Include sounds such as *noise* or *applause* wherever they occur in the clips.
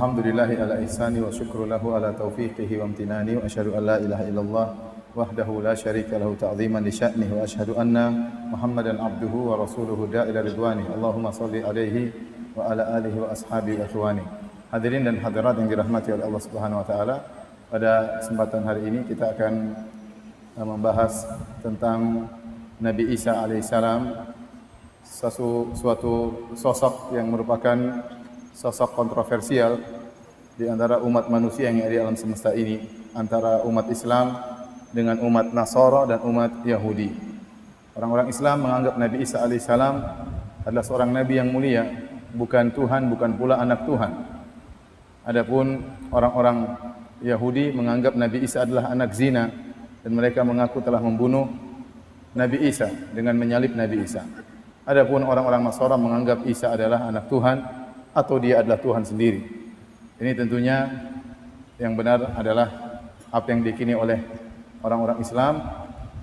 Alhamdulillahi ala ihsani wa syukru lahu ala taufiqihi wa amtinani wa ashadu an la ilaha illallah wahdahu la syarika lahu ta'ziman li sya'nih wa ashadu anna Muhammadan abduhu wa rasuluhu da'ila ridwani. Allahumma salli alaihi wa ala alihi wa ashabihi ikhwani. Hadirin dan hadirat yang dirahmati oleh Allah Subhanahu wa taala pada kesempatan hari ini kita akan eh, membahas tentang Nabi Isa alaihissalam, suatu, suatu sosok yang merupakan sosok kontroversial di antara umat manusia yang ada di alam semesta ini antara umat Islam dengan umat Nasara dan umat Yahudi. Orang-orang Islam menganggap Nabi Isa alaihissalam adalah seorang nabi yang mulia, bukan Tuhan, bukan pula anak Tuhan. Adapun orang-orang Yahudi menganggap Nabi Isa adalah anak zina dan mereka mengaku telah membunuh Nabi Isa dengan menyalib Nabi Isa. Adapun orang-orang Nasara menganggap Isa adalah anak Tuhan atau dia adalah Tuhan sendiri. Ini tentunya yang benar adalah apa yang dikini oleh orang-orang Islam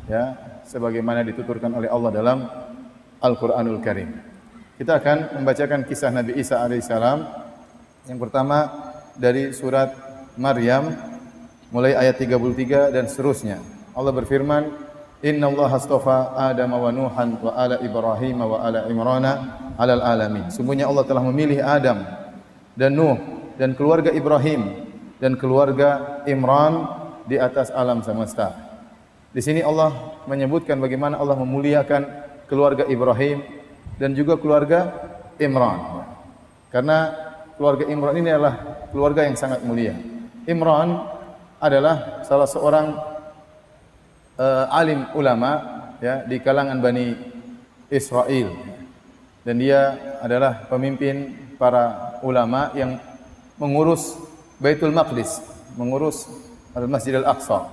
ya sebagaimana dituturkan oleh Allah dalam Al-Qur'anul Karim. Kita akan membacakan kisah Nabi Isa alaihissalam. Yang pertama dari surat Maryam mulai ayat 33 dan seterusnya. Allah berfirman, "Inna Allah astafa Adam wa Nuhan wa ala Ibrahim wa ala Imran alal alamin." Sungguhnya Allah telah memilih Adam dan Nuh dan keluarga Ibrahim dan keluarga Imran di atas alam semesta. Di sini Allah menyebutkan bagaimana Allah memuliakan keluarga Ibrahim dan juga keluarga Imran. Karena keluarga Imran ini adalah keluarga yang sangat mulia. Imran adalah salah seorang uh, alim ulama ya di kalangan Bani Israel. Dan dia adalah pemimpin para ulama yang mengurus Baitul Maqdis, mengurus Al-Masjid Al-Aqsa.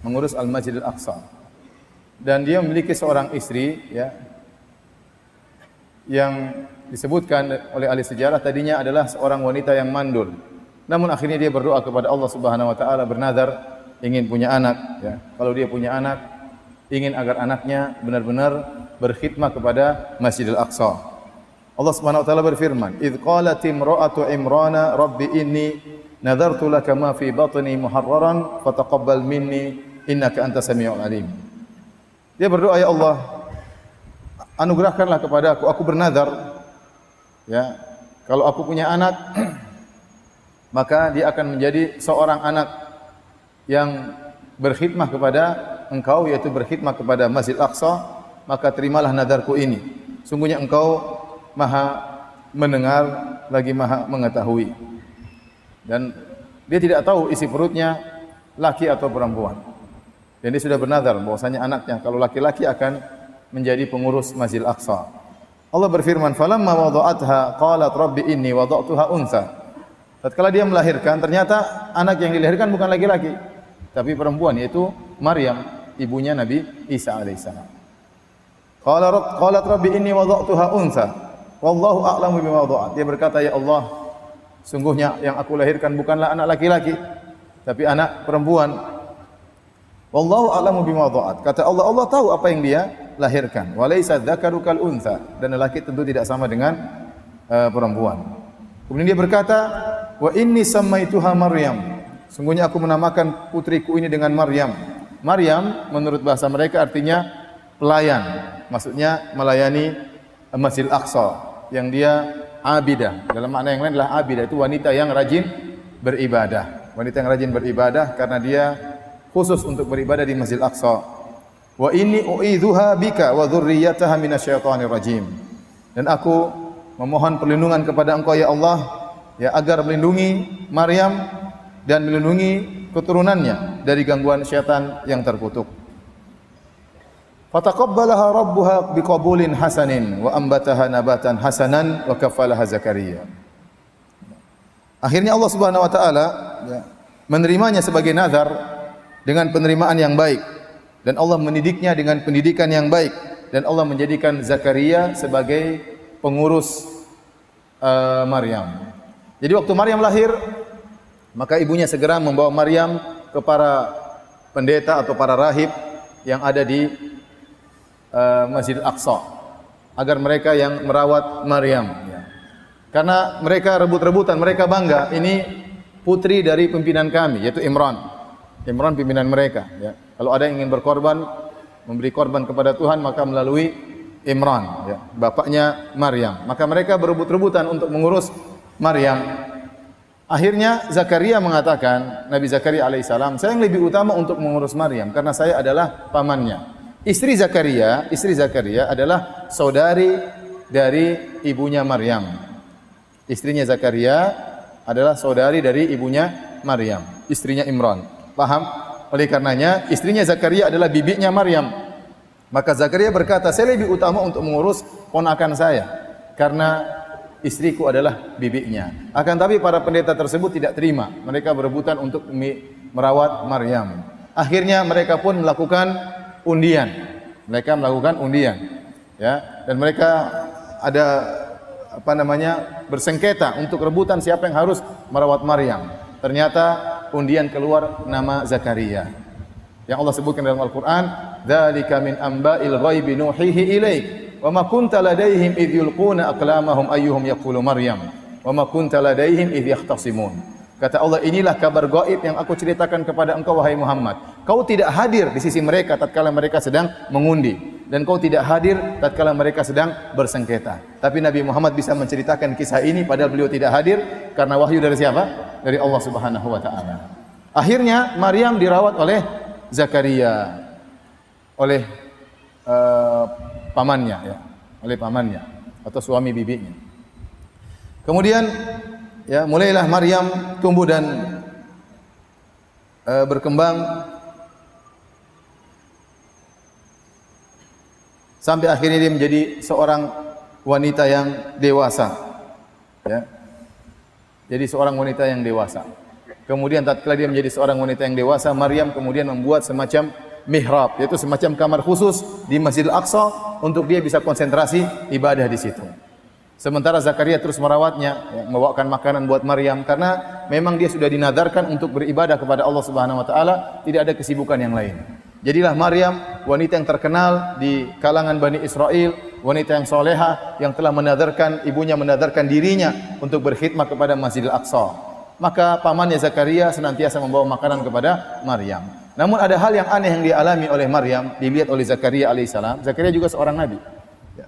Mengurus Al-Masjid Al-Aqsa. Dan dia memiliki seorang istri ya yang disebutkan oleh ahli sejarah tadinya adalah seorang wanita yang mandul. Namun akhirnya dia berdoa kepada Allah Subhanahu wa taala bernazar ingin punya anak ya. Kalau dia punya anak ingin agar anaknya benar-benar berkhidmat kepada Masjidil Aqsa. Allah Subhanahu wa taala berfirman, "Idz qalat imra'atu Imrana rabbi inni nadartu laka ma fi batni muharraran fataqabbal minni innaka antas samiul alim." Dia berdoa, "Ya Allah, anugerahkanlah kepada aku, aku bernazar Ya, kalau aku punya anak, *clears throat* maka dia akan menjadi seorang anak yang berkhidmah kepada engkau yaitu berkhidmah kepada Masjid Aqsa, maka terimalah nadarku ini. Sungguhnya engkau Maha mendengar lagi Maha mengetahui. Dan dia tidak tahu isi perutnya laki atau perempuan. Dan dia sudah bernazar bahwasanya anaknya kalau laki-laki akan menjadi pengurus Masjid Aqsa. Allah berfirman, "Falamma wada'atha qalat rabbi inni wada'tuha untha." Tatkala dia melahirkan, ternyata anak yang dilahirkan bukan laki-laki, tapi perempuan yaitu Maryam, ibunya Nabi Isa alaihissalam. Qala qalat rabbi inni wada'tuha untha. Wallahu a'lamu bima wada'at. Dia berkata, "Ya Allah, sungguhnya yang aku lahirkan bukanlah anak laki-laki, tapi anak perempuan." Wallahu a'lamu bima wada'at. Kata Allah, Allah tahu apa yang dia lahirkan. Walaysa dzakaru kal untha dan lelaki tentu tidak sama dengan uh, perempuan. Kemudian dia berkata, "Wa inni sammaituha Maryam." Sungguhnya aku menamakan putriku ini dengan Maryam. Maryam menurut bahasa mereka artinya pelayan. Maksudnya melayani Masjid Aqsa yang dia abidah. Dalam makna yang lain adalah abidah itu wanita yang rajin beribadah. Wanita yang rajin beribadah karena dia khusus untuk beribadah di Masjid Aqsa. Wa inni u'idzuha bika wa dzurriyyataha minasyaitonir rajim. Dan aku memohon perlindungan kepada Engkau ya Allah ya agar melindungi Maryam dan melindungi keturunannya dari gangguan syaitan yang terkutuk. Fataqabbalaha rabbuha biqabulin hasanin wa ambataha nabatan hasanan wa kafalaha Zakaria. Akhirnya Allah Subhanahu wa taala ya, menerimanya sebagai nazar dengan penerimaan yang baik dan Allah mendidiknya dengan pendidikan yang baik dan Allah menjadikan Zakaria sebagai pengurus uh, Maryam. Jadi waktu Maryam lahir, maka ibunya segera membawa Maryam ke para pendeta atau para rahib yang ada di uh, Masjid Aqsa agar mereka yang merawat Maryam. Ya. Karena mereka rebut-rebutan, mereka bangga. Ini putri dari pimpinan kami, yaitu Imran. Imran pimpinan mereka. Ya. Kalau ada yang ingin berkorban, memberi korban kepada Tuhan, maka melalui Imran, ya. bapaknya Maryam. Maka mereka berebut-rebutan untuk mengurus Maryam. Akhirnya Zakaria mengatakan, Nabi Zakaria alaihissalam, saya yang lebih utama untuk mengurus Maryam karena saya adalah pamannya. Istri Zakaria, istri Zakaria adalah saudari dari ibunya Maryam. Istrinya Zakaria adalah saudari dari ibunya Maryam, istrinya Imran. Paham? Oleh karenanya istrinya Zakaria adalah bibinya Maryam. Maka Zakaria berkata, saya lebih utama untuk mengurus ponakan saya karena istriku adalah bibinya. Akan tapi para pendeta tersebut tidak terima. Mereka berebutan untuk merawat Maryam. Akhirnya mereka pun melakukan undian. Mereka melakukan undian. Ya, dan mereka ada apa namanya bersengketa untuk rebutan siapa yang harus merawat Maryam. Ternyata undian keluar nama Zakaria. Yang Allah sebutkan dalam Al-Qur'an, "Dzalika min amba'il ghaibi nuhihi ilaik, wa ma kunta ladaihim idh yulquna aqlamahum ayyuhum yaqulu Maryam, wa ma kunta ladaihim idh yahtasimun." Kata Allah, inilah kabar gaib yang aku ceritakan kepada engkau wahai Muhammad. Kau tidak hadir di sisi mereka tatkala mereka sedang mengundi dan kau tidak hadir tatkala mereka sedang bersengketa. Tapi Nabi Muhammad bisa menceritakan kisah ini padahal beliau tidak hadir karena wahyu dari siapa? Dari Allah Subhanahu wa taala. Akhirnya Maryam dirawat oleh Zakaria oleh uh, pamannya ya, oleh pamannya atau suami bibinya. Kemudian ya mulailah Maryam tumbuh dan uh, berkembang sampai akhirnya dia menjadi seorang wanita yang dewasa. Ya. Jadi seorang wanita yang dewasa. Kemudian tatkala dia menjadi seorang wanita yang dewasa, Maryam kemudian membuat semacam mihrab, yaitu semacam kamar khusus di Masjidil Aqsa untuk dia bisa konsentrasi ibadah di situ. Sementara Zakaria terus merawatnya, ya, membawakan makanan buat Maryam karena memang dia sudah dinadarkan untuk beribadah kepada Allah Subhanahu wa taala, tidak ada kesibukan yang lain. Jadilah Maryam wanita yang terkenal di kalangan Bani Israel, wanita yang soleha yang telah menadarkan ibunya menadarkan dirinya untuk berkhidmat kepada Masjidil Aqsa. Maka pamannya Zakaria senantiasa membawa makanan kepada Maryam. Namun ada hal yang aneh yang dialami oleh Maryam, dilihat oleh Zakaria alaihissalam. Zakaria juga seorang nabi. Ya.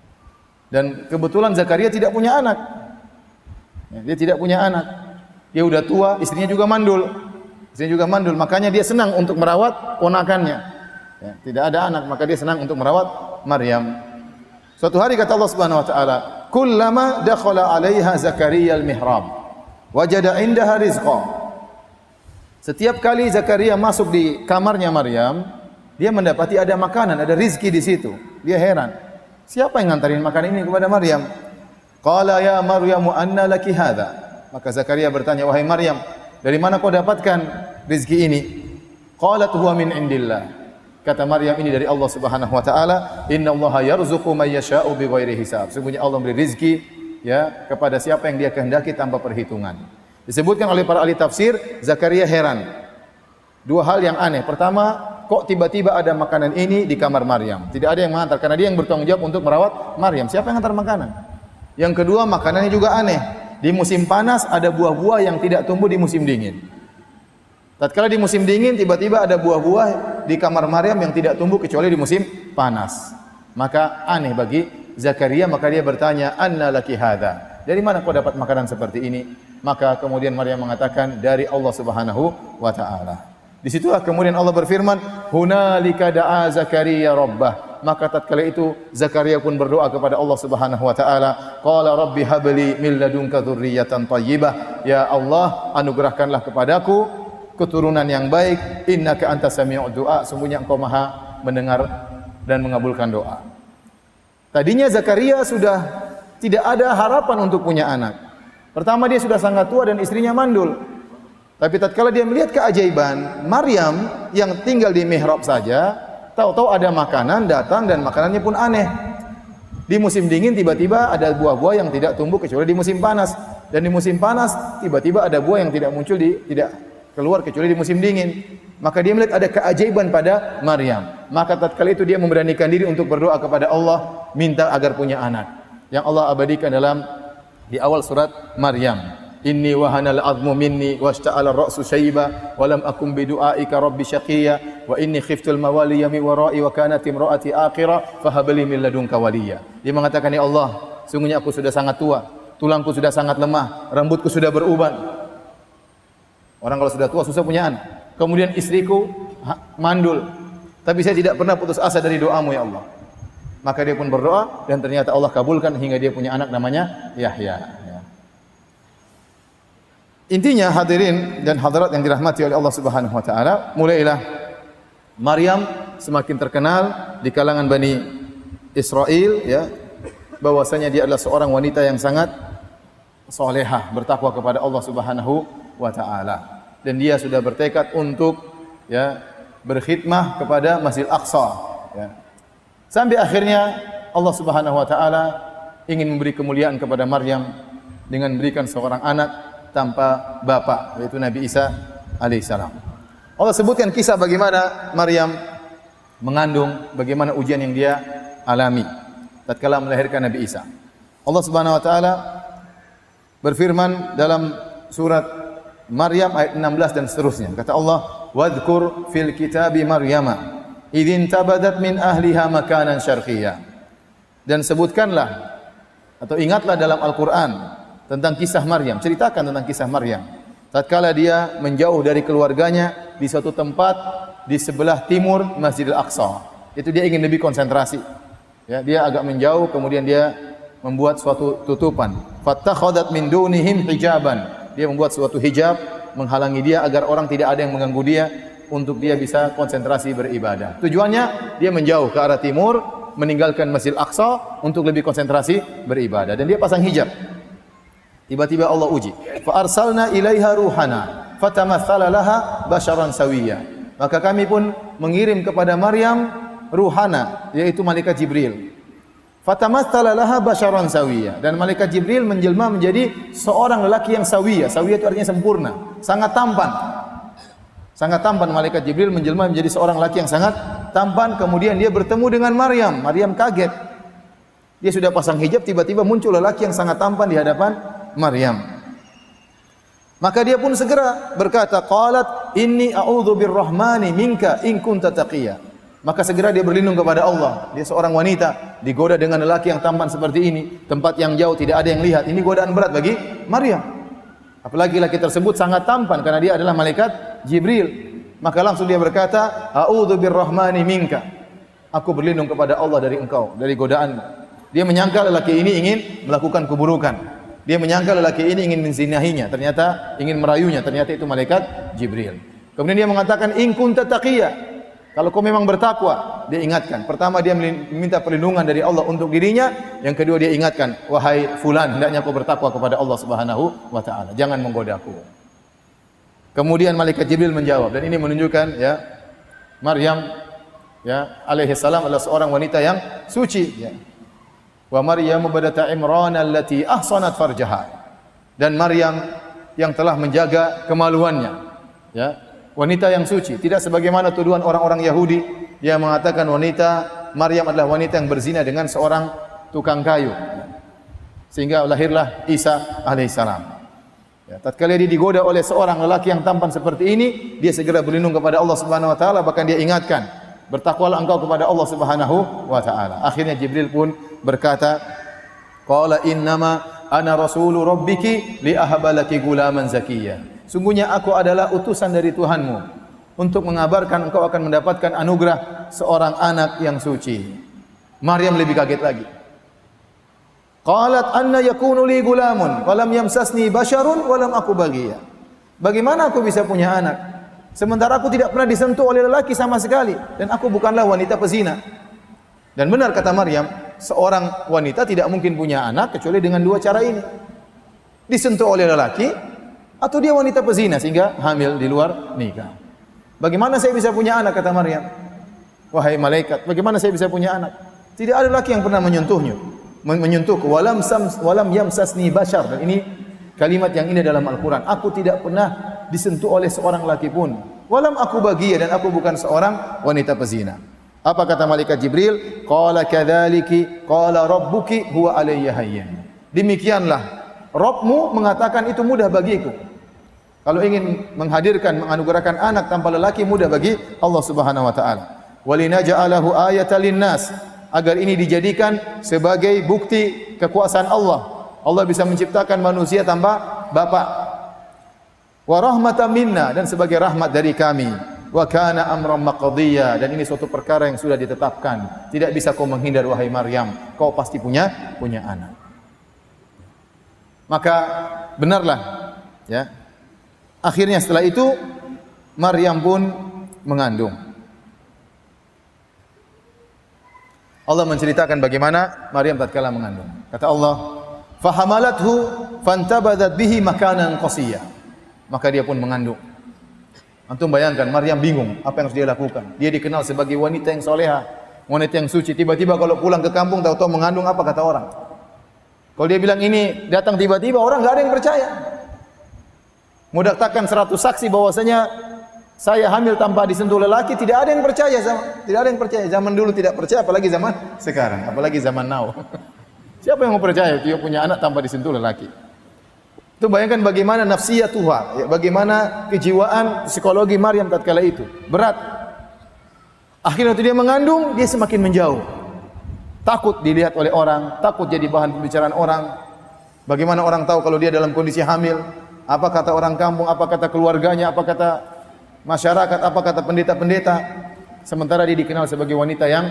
Dan kebetulan Zakaria tidak punya anak. Ya, dia tidak punya anak. Dia sudah tua, istrinya juga mandul. Istrinya juga mandul, makanya dia senang untuk merawat ponakannya. Ya, tidak ada anak, maka dia senang untuk merawat Maryam. Suatu hari kata Allah Subhanahu wa taala, "Kullama dakhala 'alaiha Zakaria al-mihrab, wajada 'indaha rizqa." Setiap kali Zakaria masuk di kamarnya Maryam, dia mendapati ada makanan, ada rizki di situ. Dia heran. Siapa yang ngantarin makanan ini kepada Maryam? Qala ya Maryamu anna laki hadha? Maka Zakaria bertanya, "Wahai Maryam, dari mana kau dapatkan rizki ini?" Qalat huwa min indillah. Kata Maryam ini dari Allah Subhanahu wa taala, "Innallaha yarzuqu may yasha'u bighairi hisab." Sungguhnya Allah memberi rezeki ya kepada siapa yang Dia kehendaki tanpa perhitungan. Disebutkan oleh para ahli tafsir, Zakaria heran. Dua hal yang aneh. Pertama, kok tiba-tiba ada makanan ini di kamar Maryam? Tidak ada yang mengantar karena dia yang bertanggung jawab untuk merawat Maryam. Siapa yang mengantar makanan? Yang kedua, makanannya juga aneh. Di musim panas ada buah-buah yang tidak tumbuh di musim dingin. Tatkala di musim dingin tiba-tiba ada buah-buah di kamar Maryam yang tidak tumbuh kecuali di musim panas. Maka aneh bagi Zakaria maka dia bertanya, "Anna laki hadza?" Dari mana kau dapat makanan seperti ini? Maka kemudian Maryam mengatakan, "Dari Allah Subhanahu wa taala." Di situlah kemudian Allah berfirman, "Hunalika da'a Zakaria rabbah." Maka tatkala itu Zakaria pun berdoa kepada Allah Subhanahu wa taala, qala rabbi habli min ladunka dzurriyyatan thayyibah. Ya Allah, anugerahkanlah kepadaku keturunan yang baik innaka anta sami'ud du'a sungguhnya engkau maha mendengar dan mengabulkan doa tadinya Zakaria sudah tidak ada harapan untuk punya anak pertama dia sudah sangat tua dan istrinya mandul tapi tatkala dia melihat keajaiban Maryam yang tinggal di mihrab saja tahu-tahu ada makanan datang dan makanannya pun aneh di musim dingin tiba-tiba ada buah-buah yang tidak tumbuh kecuali di musim panas dan di musim panas tiba-tiba ada buah yang tidak muncul di tidak keluar kecuali di musim dingin. Maka dia melihat ada keajaiban pada Maryam. Maka tatkala itu dia memberanikan diri untuk berdoa kepada Allah minta agar punya anak. Yang Allah abadikan dalam Di awal surat Maryam. Inni wahanal azmu minni washta'ala ar-ra'su shayba wa lam akum bi du'aika rabbi syaqiyya wa inni khiftul mawaliya mi wara'i wa kanat imra'ati akhira fahabli min ladunka waliya. Dia mengatakan ya Allah, sungguhnya aku sudah sangat tua, tulangku sudah sangat lemah, rambutku sudah beruban. Orang kalau sudah tua susah punya anak. Kemudian istriku mandul, tapi saya tidak pernah putus asa dari doamu ya Allah. Maka dia pun berdoa dan ternyata Allah kabulkan hingga dia punya anak namanya Yahya. Intinya hadirin dan hadirat yang dirahmati oleh Allah Subhanahu wa taala, mulailah Maryam semakin terkenal di kalangan Bani Israel ya bahwasanya dia adalah seorang wanita yang sangat salehah, bertakwa kepada Allah Subhanahu wa taala. Dan dia sudah bertekad untuk ya berkhidmah kepada Masjid Aqsa ya. Sampai akhirnya Allah Subhanahu wa taala ingin memberi kemuliaan kepada Maryam dengan memberikan seorang anak tanpa bapak yaitu Nabi Isa alaihissalam. Allah sebutkan kisah bagaimana Maryam mengandung, bagaimana ujian yang dia alami tatkala melahirkan Nabi Isa. Allah Subhanahu wa taala berfirman dalam surat Maryam ayat 16 dan seterusnya. Kata Allah, "Wadhkur fil kitabi Maryama idzin tabadat min ahliha makanan syarqiyya." Dan sebutkanlah atau ingatlah dalam Al-Qur'an tentang kisah Maryam, ceritakan tentang kisah Maryam. Tatkala dia menjauh dari keluarganya di suatu tempat di sebelah timur Masjidil Aqsa. Itu dia ingin lebih konsentrasi. Ya, dia agak menjauh kemudian dia membuat suatu tutupan. Fattakhadat min dunihim hijaban. Dia membuat suatu hijab menghalangi dia agar orang tidak ada yang mengganggu dia untuk dia bisa konsentrasi beribadah. Tujuannya dia menjauh ke arah timur, meninggalkan Masjidil Aqsa untuk lebih konsentrasi beribadah dan dia pasang hijab. Tiba-tiba Allah uji. Fa arsalna ilaiha ruhana fatamatsala laha basharan sawiyya. Maka kami pun mengirim kepada Maryam ruhana yaitu malaikat Jibril. Fatamatsala laha basharan sawiyya dan malaikat Jibril menjelma menjadi seorang lelaki yang sawiyya. Sawiyya itu artinya sempurna, sangat tampan. Sangat tampan malaikat Jibril menjelma menjadi seorang lelaki yang sangat tampan kemudian dia bertemu dengan Maryam. Maryam kaget. Dia sudah pasang hijab tiba-tiba muncul lelaki yang sangat tampan di hadapan Maryam. Maka dia pun segera berkata, "Qalat inni a'udzu birrahmani minka in kunta taqiyya." Maka segera dia berlindung kepada Allah. Dia seorang wanita digoda dengan lelaki yang tampan seperti ini, tempat yang jauh tidak ada yang lihat. Ini godaan berat bagi Maryam. Apalagi laki tersebut sangat tampan karena dia adalah malaikat Jibril. Maka langsung dia berkata, "A'udzu birrahmani minka." Aku berlindung kepada Allah dari engkau, dari godaan. Dia menyangka lelaki ini ingin melakukan keburukan. Dia menyangka lelaki ini ingin menzinahinya, ternyata ingin merayunya, ternyata itu malaikat Jibril. Kemudian dia mengatakan in kunta taqiyya. Kalau kau memang bertakwa, dia ingatkan. Pertama dia meminta perlindungan dari Allah untuk dirinya, yang kedua dia ingatkan, wahai fulan, hendaknya kau bertakwa kepada Allah Subhanahu wa taala. Jangan menggodaku. Kemudian malaikat Jibril menjawab dan ini menunjukkan ya Maryam ya alaihi salam adalah seorang wanita yang suci ya wa Maryam badata Imran allati ahsanat farjaha dan Maryam yang telah menjaga kemaluannya ya wanita yang suci tidak sebagaimana tuduhan orang-orang Yahudi yang mengatakan wanita Maryam adalah wanita yang berzina dengan seorang tukang kayu sehingga lahirlah Isa alaihissalam Ya, tatkala dia digoda oleh seorang lelaki yang tampan seperti ini, dia segera berlindung kepada Allah Subhanahu wa taala bahkan dia ingatkan, bertakwalah engkau kepada Allah Subhanahu wa taala. Akhirnya Jibril pun berkata, "Qala innama ana rasulu rabbiki li ahabalaki gulaman zakiyya." Sungguhnya aku adalah utusan dari Tuhanmu untuk mengabarkan engkau akan mendapatkan anugerah seorang anak yang suci. Maryam lebih kaget lagi. Qalat anna yakunu li gulamun wa lam yamsasni basharun wa lam aku bagiya. Bagaimana aku bisa punya anak? Sementara aku tidak pernah disentuh oleh lelaki sama sekali dan aku bukanlah wanita pezina. Dan benar kata Maryam, seorang wanita tidak mungkin punya anak kecuali dengan dua cara ini. Disentuh oleh lelaki atau dia wanita pezina sehingga hamil di luar nikah. Bagaimana saya bisa punya anak kata Maryam? Wahai malaikat, bagaimana saya bisa punya anak? Tidak ada laki yang pernah menyentuhnya. Menyentuhku walam sam walam yamsasni bashar dan ini kalimat yang ini dalam Al-Qur'an. Aku tidak pernah disentuh oleh seorang laki pun. Walam aku bagia dan aku bukan seorang wanita pezina. Apa kata malaikat Jibril? Qala kadzaliki qala rabbuki huwa alayya hayyin. Demikianlah Robmu mengatakan itu mudah bagiku. Kalau ingin menghadirkan, menganugerahkan anak tanpa lelaki mudah bagi Allah Subhanahu wa taala. Walinaja'alahu ayatan linnas agar ini dijadikan sebagai bukti kekuasaan Allah. Allah bisa menciptakan manusia tanpa bapak. Wa rahmatan minna dan sebagai rahmat dari kami. Wa kana amran maqdiya dan ini suatu perkara yang sudah ditetapkan. Tidak bisa kau menghindar wahai Maryam. Kau pasti punya punya anak. Maka benarlah ya Akhirnya setelah itu Maryam pun mengandung. Allah menceritakan bagaimana Maryam tatkala mengandung. Kata Allah, "Fahamalathu fantabadat bihi makanan qasiyya." Maka dia pun mengandung. Antum bayangkan Maryam bingung apa yang harus dia lakukan. Dia dikenal sebagai wanita yang soleha, wanita yang suci. Tiba-tiba kalau pulang ke kampung tahu-tahu mengandung apa kata orang? Kalau dia bilang ini datang tiba-tiba orang nggak ada yang percaya. Mudahkan seratus saksi bahwasanya saya hamil tanpa disentuh lelaki tidak ada yang percaya zaman tidak ada yang percaya. Zaman dulu tidak percaya apalagi zaman sekarang apalagi zaman now. *laughs* Siapa yang mau percaya dia punya anak tanpa disentuh lelaki? Itu bayangkan bagaimana nafsiyah Tuhan ya, bagaimana kejiwaan psikologi Maryam tatkala itu. Berat. Akhirnya waktu dia mengandung dia semakin menjauh. Takut dilihat oleh orang takut jadi bahan pembicaraan orang. Bagaimana orang tahu kalau dia dalam kondisi hamil apa kata orang kampung, apa kata keluarganya, apa kata masyarakat, apa kata pendeta-pendeta. Sementara dia dikenal sebagai wanita yang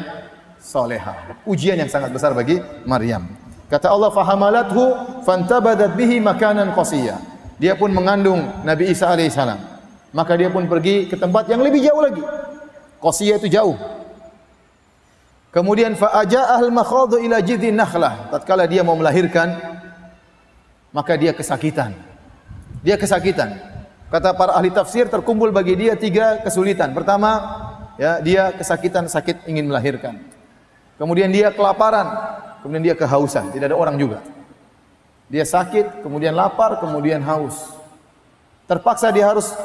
soleha. Ujian yang sangat besar bagi Maryam. Kata Allah, fahamalathu fantabadat bihi makanan qasiyya. Dia pun mengandung Nabi Isa alaihissalam. Maka dia pun pergi ke tempat yang lebih jauh lagi. Qasiyah itu jauh. Kemudian fa'aja'ah al-makhadu ila jidhi nakhlah. Tatkala dia mau melahirkan, maka dia kesakitan. Dia kesakitan. Kata para ahli tafsir terkumpul bagi dia tiga kesulitan. Pertama, ya dia kesakitan, sakit ingin melahirkan. Kemudian dia kelaparan, kemudian dia kehausan, tidak ada orang juga. Dia sakit, kemudian lapar, kemudian haus. Terpaksa dia harus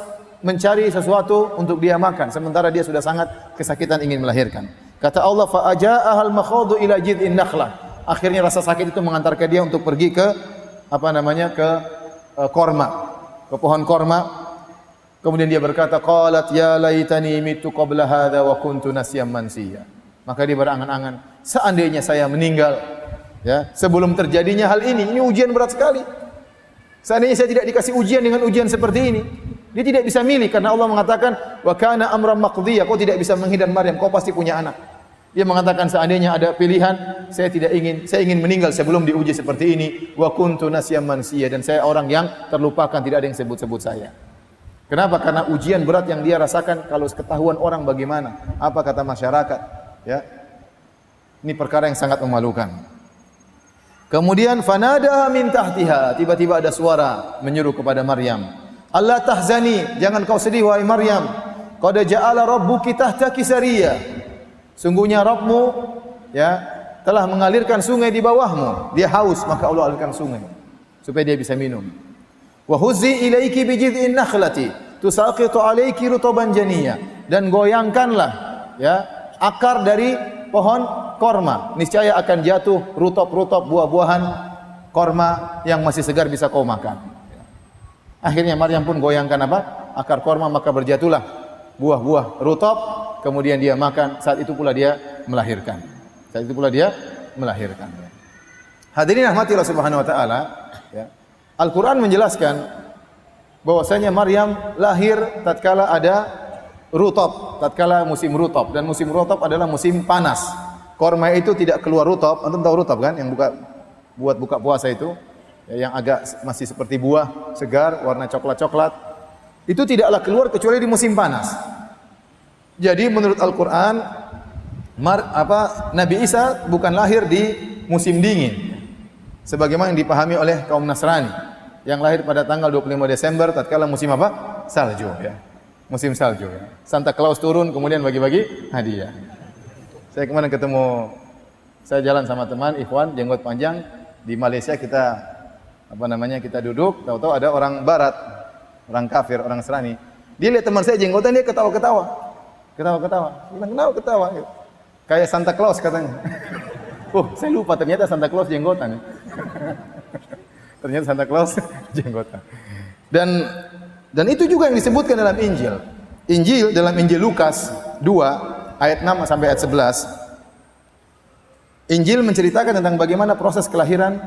mencari sesuatu untuk dia makan sementara dia sudah sangat kesakitan ingin melahirkan. Kata Allah fa aja'ahal makhadu ila jid'in nakhlah. Akhirnya rasa sakit itu mengantarkan dia untuk pergi ke apa namanya ke korma, ke pohon korma. Kemudian dia berkata, "Qalat ya laitani mitu qabla hadha wa kuntu nasiyan mansiya." Maka dia berangan-angan, seandainya saya meninggal ya, sebelum terjadinya hal ini, ini ujian berat sekali. Seandainya saya tidak dikasih ujian dengan ujian seperti ini, dia tidak bisa milih karena Allah mengatakan, "Wa kana amran maqdiya." Kau tidak bisa menghindar Maryam, kau pasti punya anak. Dia mengatakan seandainya ada pilihan, saya tidak ingin, saya ingin meninggal sebelum diuji seperti ini. Wa kuntu nasyam mansiya dan saya orang yang terlupakan, tidak ada yang sebut-sebut saya. Kenapa? Karena ujian berat yang dia rasakan kalau ketahuan orang bagaimana, apa kata masyarakat, ya. Ini perkara yang sangat memalukan. Kemudian fanada min tahtiha, tiba-tiba ada suara menyuruh kepada Maryam, "Allah tahzani, jangan kau sedih wahai Maryam. Qad ja'ala rabbuki tahtaki sariyah." Sungguhnya Rabbmu ya telah mengalirkan sungai di bawahmu. Dia haus, maka Allah alirkan sungai supaya dia bisa minum. Wa huzzi ilaiki bi jid'in nakhlati tusaqitu alayki rutaban janiyya dan goyangkanlah ya akar dari pohon korma. Niscaya akan jatuh rutop-rutop buah-buahan korma yang masih segar bisa kau makan. Akhirnya Maryam pun goyangkan apa? Akar korma maka berjatuhlah buah-buah rutop kemudian dia makan, saat itu pula dia melahirkan. Saat itu pula dia melahirkan. Hadirin rahmati Allah Subhanahu wa taala, ya. Al-Qur'an menjelaskan bahwasanya Maryam lahir tatkala ada rutop, tatkala musim rutop dan musim rutop adalah musim panas. Korma itu tidak keluar rutop, antum tahu rutop kan yang buka buat buka puasa itu ya, yang agak masih seperti buah segar warna coklat-coklat. Itu tidaklah keluar kecuali di musim panas. Jadi menurut Al-Qur'an Nabi Isa bukan lahir di musim dingin. Sebagaimana yang dipahami oleh kaum Nasrani yang lahir pada tanggal 25 Desember tatkala musim apa? Salju ya. Musim salju ya. Santa Claus turun kemudian bagi-bagi hadiah. Saya kemarin ketemu saya jalan sama teman Ikhwan jenggot panjang di Malaysia kita apa namanya kita duduk tahu-tahu ada orang barat orang kafir orang Nasrani dia lihat teman saya jenggotan dia ketawa-ketawa Ketawa-ketawa. Bilang, kenapa ketawa? Kayak Santa Claus katanya. oh, *laughs* saya lupa ternyata Santa Claus jenggotan. *laughs* Ternyata Santa Claus *laughs* jenggotan. Dan dan itu juga yang disebutkan dalam Injil. Injil dalam Injil Lukas 2 ayat 6 sampai ayat 11. Injil menceritakan tentang bagaimana proses kelahiran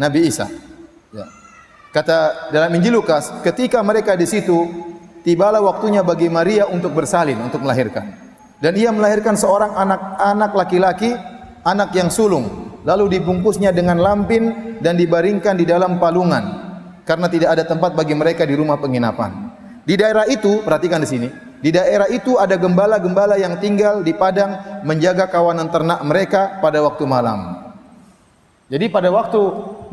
Nabi Isa. Ya. Kata dalam Injil Lukas, ketika mereka di situ, tibalah waktunya bagi Maria untuk bersalin, untuk melahirkan. Dan ia melahirkan seorang anak-anak laki-laki, anak yang sulung. Lalu dibungkusnya dengan lampin dan dibaringkan di dalam palungan karena tidak ada tempat bagi mereka di rumah penginapan. Di daerah itu, perhatikan di sini, di daerah itu ada gembala-gembala yang tinggal di padang menjaga kawanan ternak mereka pada waktu malam. Jadi pada waktu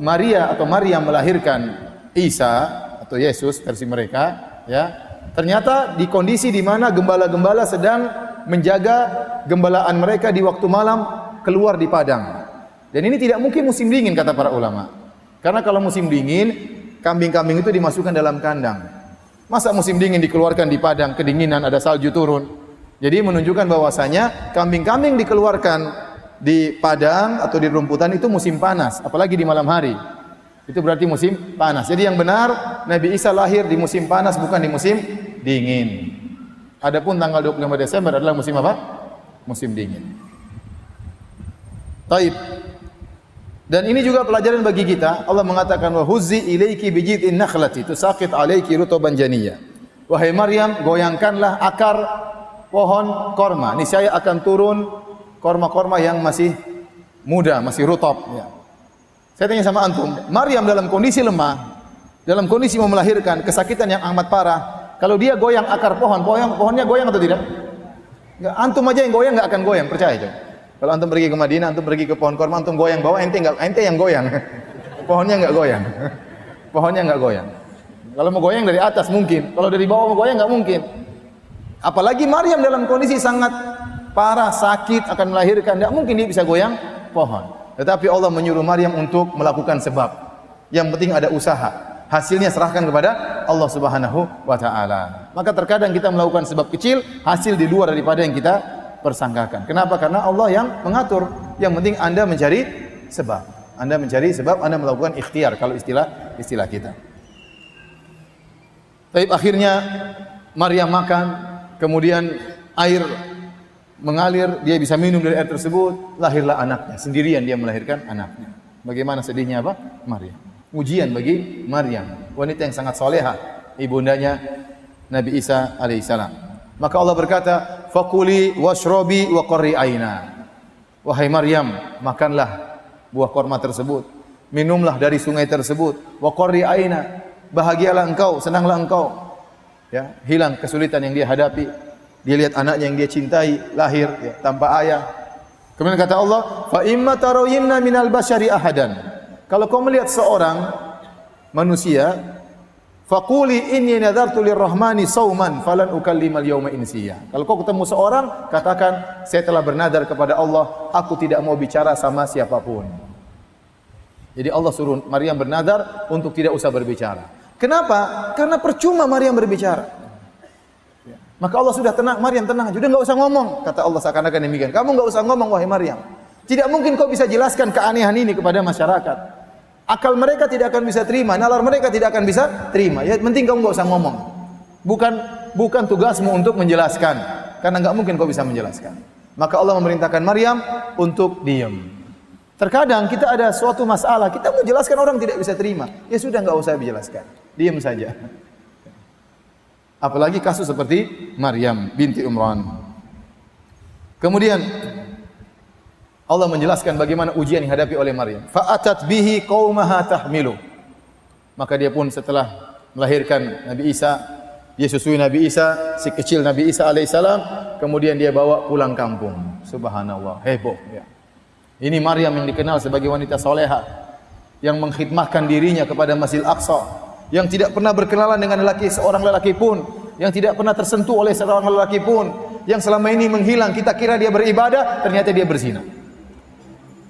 Maria atau Maria melahirkan Isa atau Yesus versi mereka, ya, ternyata di kondisi di mana gembala-gembala sedang menjaga gembalaan mereka di waktu malam keluar di padang. Dan ini tidak mungkin musim dingin kata para ulama. Karena kalau musim dingin, kambing-kambing itu dimasukkan dalam kandang. Masa musim dingin dikeluarkan di padang, kedinginan, ada salju turun. Jadi menunjukkan bahwasanya kambing-kambing dikeluarkan di padang atau di rumputan itu musim panas, apalagi di malam hari. Itu berarti musim panas. Jadi yang benar Nabi Isa lahir di musim panas bukan di musim dingin. Adapun tanggal 25 Desember adalah musim apa? Musim dingin. Taib. Dan ini juga pelajaran bagi kita. Allah mengatakan wa huzzi ilaiki bijidin nakhlati tusaqit alayki rutuban janiyya. Wahai Maryam, goyangkanlah akar pohon korma. Ini saya akan turun korma-korma yang masih muda, masih rutop. Ya. Saya tanya sama antum, Maryam dalam kondisi lemah, dalam kondisi mau melahirkan, kesakitan yang amat parah. Kalau dia goyang akar pohon, pohon pohonnya goyang atau tidak? Enggak, antum aja yang goyang enggak akan goyang, percaya aja. Kalau antum pergi ke Madinah, antum pergi ke pohon korma, antum goyang bawah, ente enggak, ente yang goyang. *laughs* Pohonnya enggak goyang. *laughs* Pohonnya enggak goyang. Kalau mau goyang dari atas mungkin, kalau dari bawah mau goyang enggak mungkin. Apalagi Maryam dalam kondisi sangat parah, sakit, akan melahirkan, enggak mungkin dia bisa goyang pohon. Tetapi Allah menyuruh Maryam untuk melakukan sebab. Yang penting ada usaha. Hasilnya serahkan kepada Allah Subhanahu wa taala. Maka terkadang kita melakukan sebab kecil, hasil di luar daripada yang kita persangkakan. Kenapa? Karena Allah yang mengatur. Yang penting Anda mencari sebab. Anda mencari sebab, Anda melakukan ikhtiar kalau istilah istilah kita. Tapi akhirnya Maryam makan, kemudian air mengalir, dia bisa minum dari air tersebut, lahirlah anaknya. Sendirian dia melahirkan anaknya. Bagaimana sedihnya apa? Maryam. Ujian bagi Maryam, wanita yang sangat soleha, ibundanya Nabi Isa alaihissalam. Maka Allah berkata, "Fakuli washrobi wa qurri aina." Wahai Maryam, makanlah buah korma tersebut, minumlah dari sungai tersebut, wa qurri aina. Bahagialah engkau, senanglah engkau. Ya, hilang kesulitan yang dia hadapi. Dia lihat anaknya yang dia cintai lahir ya, tanpa ayah. Kemudian kata Allah, "Fa imma tarawinna minal bashari ahadan." Kalau kau melihat seorang manusia Faquli inni nadartu lirrahmani sauman falan ukallima al-yawma insiya. Kalau kau ketemu seorang, katakan saya telah bernadar kepada Allah, aku tidak mau bicara sama siapa pun. Jadi Allah suruh Maryam bernadar untuk tidak usah berbicara. Kenapa? Karena percuma Maryam berbicara. Maka Allah sudah tenang, Maryam tenang, sudah enggak usah ngomong. Kata Allah seakan-akan demikian. Kamu enggak usah ngomong wahai Maryam. Tidak mungkin kau bisa jelaskan keanehan ini kepada masyarakat. Akal mereka tidak akan bisa terima, nalar mereka tidak akan bisa terima. Ya penting kamu nggak usah ngomong. Bukan bukan tugasmu untuk menjelaskan, karena nggak mungkin kau bisa menjelaskan. Maka Allah memerintahkan Maryam untuk diam. Terkadang kita ada suatu masalah, kita mau jelaskan orang tidak bisa terima. Ya sudah nggak usah dijelaskan, diam saja. Apalagi kasus seperti Maryam binti Umran. Kemudian Allah menjelaskan bagaimana ujian yang dihadapi oleh Maryam. Fa'atat bihi qaumaha tahmilu. Maka dia pun setelah melahirkan Nabi Isa, dia susui Nabi Isa, si kecil Nabi Isa alaihissalam, kemudian dia bawa pulang kampung. Subhanallah, heboh ya. Ini Maryam yang dikenal sebagai wanita soleha yang mengkhidmahkan dirinya kepada Masjid Aqsa, yang tidak pernah berkenalan dengan lelaki seorang lelaki pun, yang tidak pernah tersentuh oleh seorang lelaki pun, yang selama ini menghilang kita kira dia beribadah, ternyata dia berzina.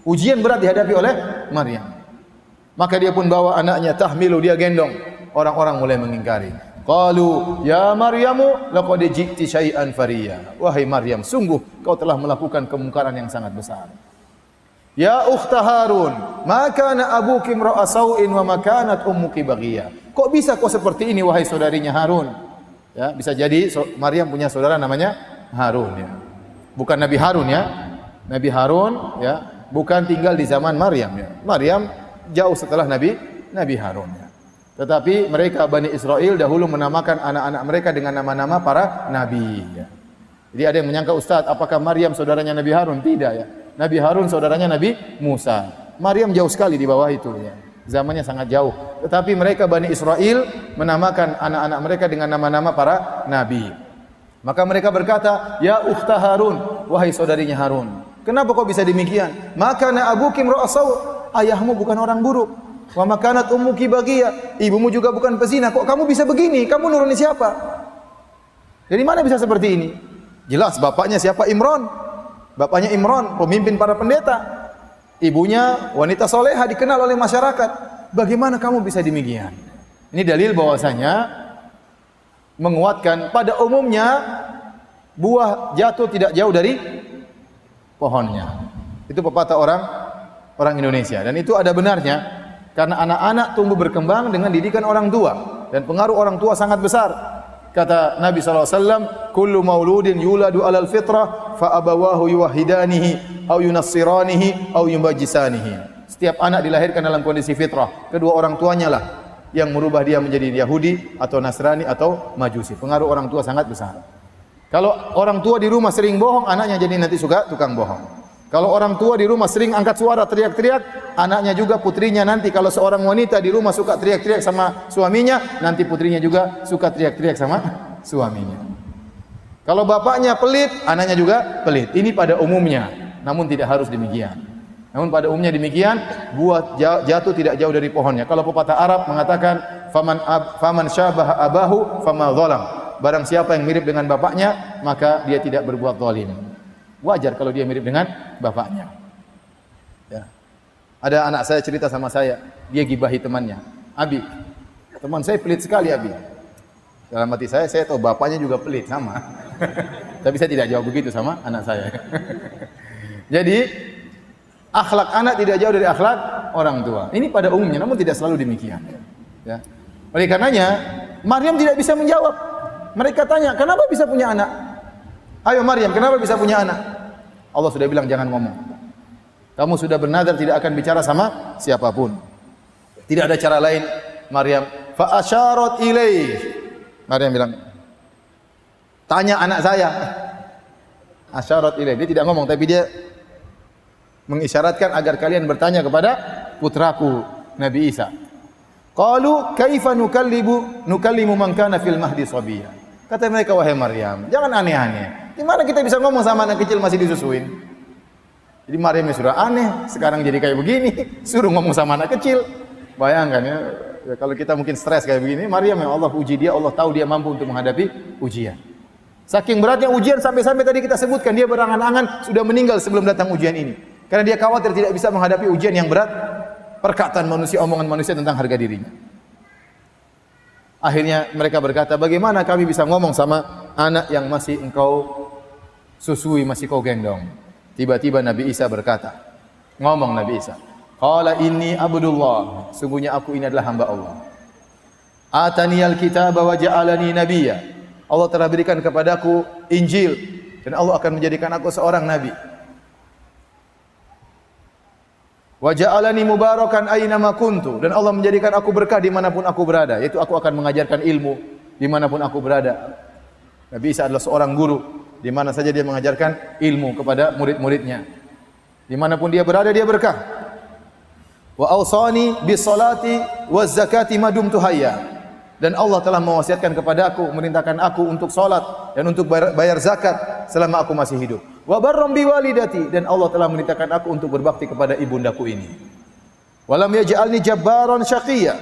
Ujian berat dihadapi oleh Maryam. Maka dia pun bawa anaknya tahmilu dia gendong. Orang-orang mulai mengingkari. Qalu ya Maryamu laqad ji'ti syai'an fariya. Wahai Maryam, sungguh kau telah melakukan kemungkaran yang sangat besar. Ya ukhta Harun, ma kana abuki imra'a sau'in wa ma kanat ummuki. Kok bisa kau seperti ini wahai saudarinya Harun? Ya, bisa jadi Maryam punya saudara namanya Harun ya. Bukan Nabi Harun ya. Nabi Harun ya, bukan tinggal di zaman Maryam ya. Maryam jauh setelah Nabi Nabi Harun ya. Tetapi mereka Bani Israel dahulu menamakan anak-anak mereka dengan nama-nama para nabi ya. Jadi ada yang menyangka Ustaz, apakah Maryam saudaranya Nabi Harun? Tidak ya. Nabi Harun saudaranya Nabi Musa. Maryam jauh sekali di bawah itu ya. Zamannya sangat jauh. Tetapi mereka Bani Israel menamakan anak-anak mereka dengan nama-nama para nabi. Maka mereka berkata, "Ya ukhta Harun, wahai saudarinya Harun. Kenapa kau bisa demikian? Maka na abuki ra'asau. Ayahmu bukan orang buruk. Wa makanat ummuki bagia. Ibumu juga bukan pezina. Kok kamu bisa begini? Kamu nuruni siapa? Dari mana bisa seperti ini? Jelas bapaknya siapa? Imron. Bapaknya Imron, pemimpin para pendeta. Ibunya wanita soleha dikenal oleh masyarakat. Bagaimana kamu bisa demikian? Ini dalil bahwasanya menguatkan pada umumnya buah jatuh tidak jauh dari pohonnya. Itu pepatah orang orang Indonesia dan itu ada benarnya karena anak-anak tumbuh berkembang dengan didikan orang tua dan pengaruh orang tua sangat besar. Kata Nabi SAW, Kullu mauludin yuladu alal fitrah, fa abawahu yuwahidanihi, au yunassiranihi, au yumbajisanihi. Setiap anak dilahirkan dalam kondisi fitrah. Kedua orang tuanya lah yang merubah dia menjadi Yahudi atau Nasrani atau Majusi. Pengaruh orang tua sangat besar. Kalau orang tua di rumah sering bohong, anaknya jadi nanti suka tukang bohong. Kalau orang tua di rumah sering angkat suara teriak-teriak, anaknya juga putrinya nanti kalau seorang wanita di rumah suka teriak-teriak sama suaminya, nanti putrinya juga suka teriak-teriak sama suaminya. Kalau bapaknya pelit, anaknya juga pelit. Ini pada umumnya, namun tidak harus demikian. Namun pada umumnya demikian, buat jatuh tidak jauh dari pohonnya. Kalau pepatah Arab mengatakan faman ab, faman syabah abahu fama zalam. Barang siapa yang mirip dengan bapaknya, maka dia tidak berbuat zalim. Wajar kalau dia mirip dengan bapaknya. Ya. Ada anak saya cerita sama saya, dia gibahi temannya. Abi, teman saya pelit sekali Abi. Dalam hati saya, saya tahu bapaknya juga pelit sama. *laughs* Tapi saya tidak jawab begitu sama anak saya. *laughs* Jadi akhlak anak tidak jauh dari akhlak orang tua. Ini pada umumnya, namun tidak selalu demikian. Ya. Oleh karenanya, Maryam tidak bisa menjawab. Mereka tanya, kenapa bisa punya anak? Ayo Maryam, kenapa bisa punya anak? Allah sudah bilang jangan ngomong. Kamu sudah bernadar tidak akan bicara sama siapa pun. Tidak ada cara lain. Maryam fa asyarat. Maryam bilang, tanya anak saya. *laughs* Asyarat ilaih. Dia tidak ngomong tapi dia mengisyaratkan agar kalian bertanya kepada putraku Nabi Isa. Qalu kaifa nukallibu nukallimu man kana fil mahdi sabiyya. Kata mereka wahai Maryam, jangan aneh-aneh. Gimana kita bisa ngomong sama anak kecil masih disusuin? Jadi Maryam sudah aneh, sekarang jadi kayak begini, *laughs* suruh ngomong sama anak kecil. Bayangkan ya, ya kalau kita mungkin stres kayak begini, Maryam yang Allah uji dia, Allah tahu dia mampu untuk menghadapi ujian. Saking beratnya ujian sampai-sampai tadi kita sebutkan dia berangan-angan sudah meninggal sebelum datang ujian ini. Karena dia khawatir tidak bisa menghadapi ujian yang berat, perkataan manusia, omongan manusia tentang harga dirinya. Akhirnya mereka berkata, bagaimana kami bisa ngomong sama anak yang masih engkau susui masih kau gendong. Tiba-tiba Nabi Isa berkata, ngomong Nabi Isa, Qala inni abdullah, sungguhnya aku ini adalah hamba Allah. Atani alkitab wa ja'alani nabiyya. Allah telah berikan kepadaku Injil dan Allah akan menjadikan aku seorang nabi. Wa ja'alani mubarakan aina ma kuntu dan Allah menjadikan aku berkah di mana pun aku berada, yaitu aku akan mengajarkan ilmu di mana pun aku berada. Nabi Isa adalah seorang guru di mana saja dia mengajarkan ilmu kepada murid-muridnya. Di mana pun dia berada dia berkah. Wa awsani bis salati waz zakati madum tuhayya. Dan Allah telah mewasiatkan kepada aku, merintahkan aku untuk salat dan untuk bayar zakat selama aku masih hidup. Wa barram bi walidati dan Allah telah merintahkan aku untuk berbakti kepada ibundaku ini. Walam yaj'alni jabbaran syaqiyya.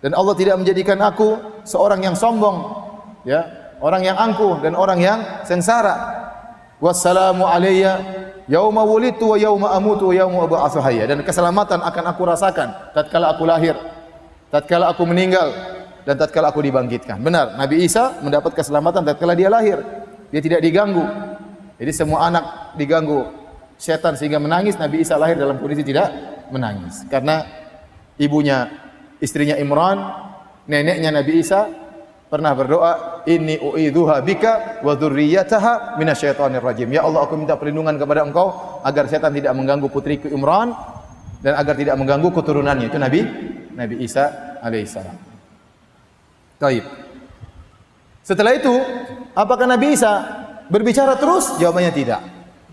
Dan Allah tidak menjadikan aku seorang yang sombong, ya, orang yang angkuh dan orang yang sengsara. Wassalamu alayya yauma wulidtu wa yauma amutu wa yauma ab'atsu hayya. Dan keselamatan akan aku rasakan tatkala aku lahir, tatkala aku meninggal dan tatkala aku dibangkitkan. Benar, Nabi Isa mendapat keselamatan tatkala dia lahir. Dia tidak diganggu. Jadi semua anak diganggu setan sehingga menangis, Nabi Isa lahir dalam kondisi tidak menangis. Karena ibunya, istrinya Imran, neneknya Nabi Isa pernah berdoa, "Inni uidzuha bika wa dzurriyyataha minasyaitonir rajim." Ya Allah, aku minta perlindungan kepada Engkau agar setan tidak mengganggu putriku Imran dan agar tidak mengganggu keturunannya. Itu Nabi Nabi Isa alaihissalam. Taib. Setelah itu, apakah Nabi Isa berbicara terus? Jawabannya tidak.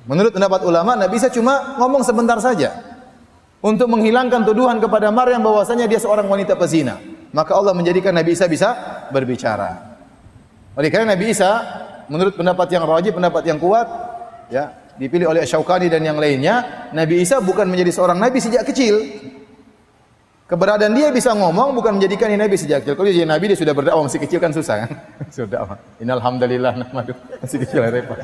Menurut pendapat ulama, Nabi Isa cuma ngomong sebentar saja untuk menghilangkan tuduhan kepada Maryam bahwasanya dia seorang wanita pezina. Maka Allah menjadikan Nabi Isa bisa berbicara. Oleh karena Nabi Isa menurut pendapat yang rajih, pendapat yang kuat, ya, dipilih oleh Syaukani dan yang lainnya, Nabi Isa bukan menjadi seorang nabi sejak kecil. Keberadaan dia bisa ngomong bukan menjadikan dia nabi sejak kecil. Kalau dia jadi nabi dia sudah berdakwah masih kecil kan susah kan? *laughs* sudah. Innal hamdalillah masih kecil repot.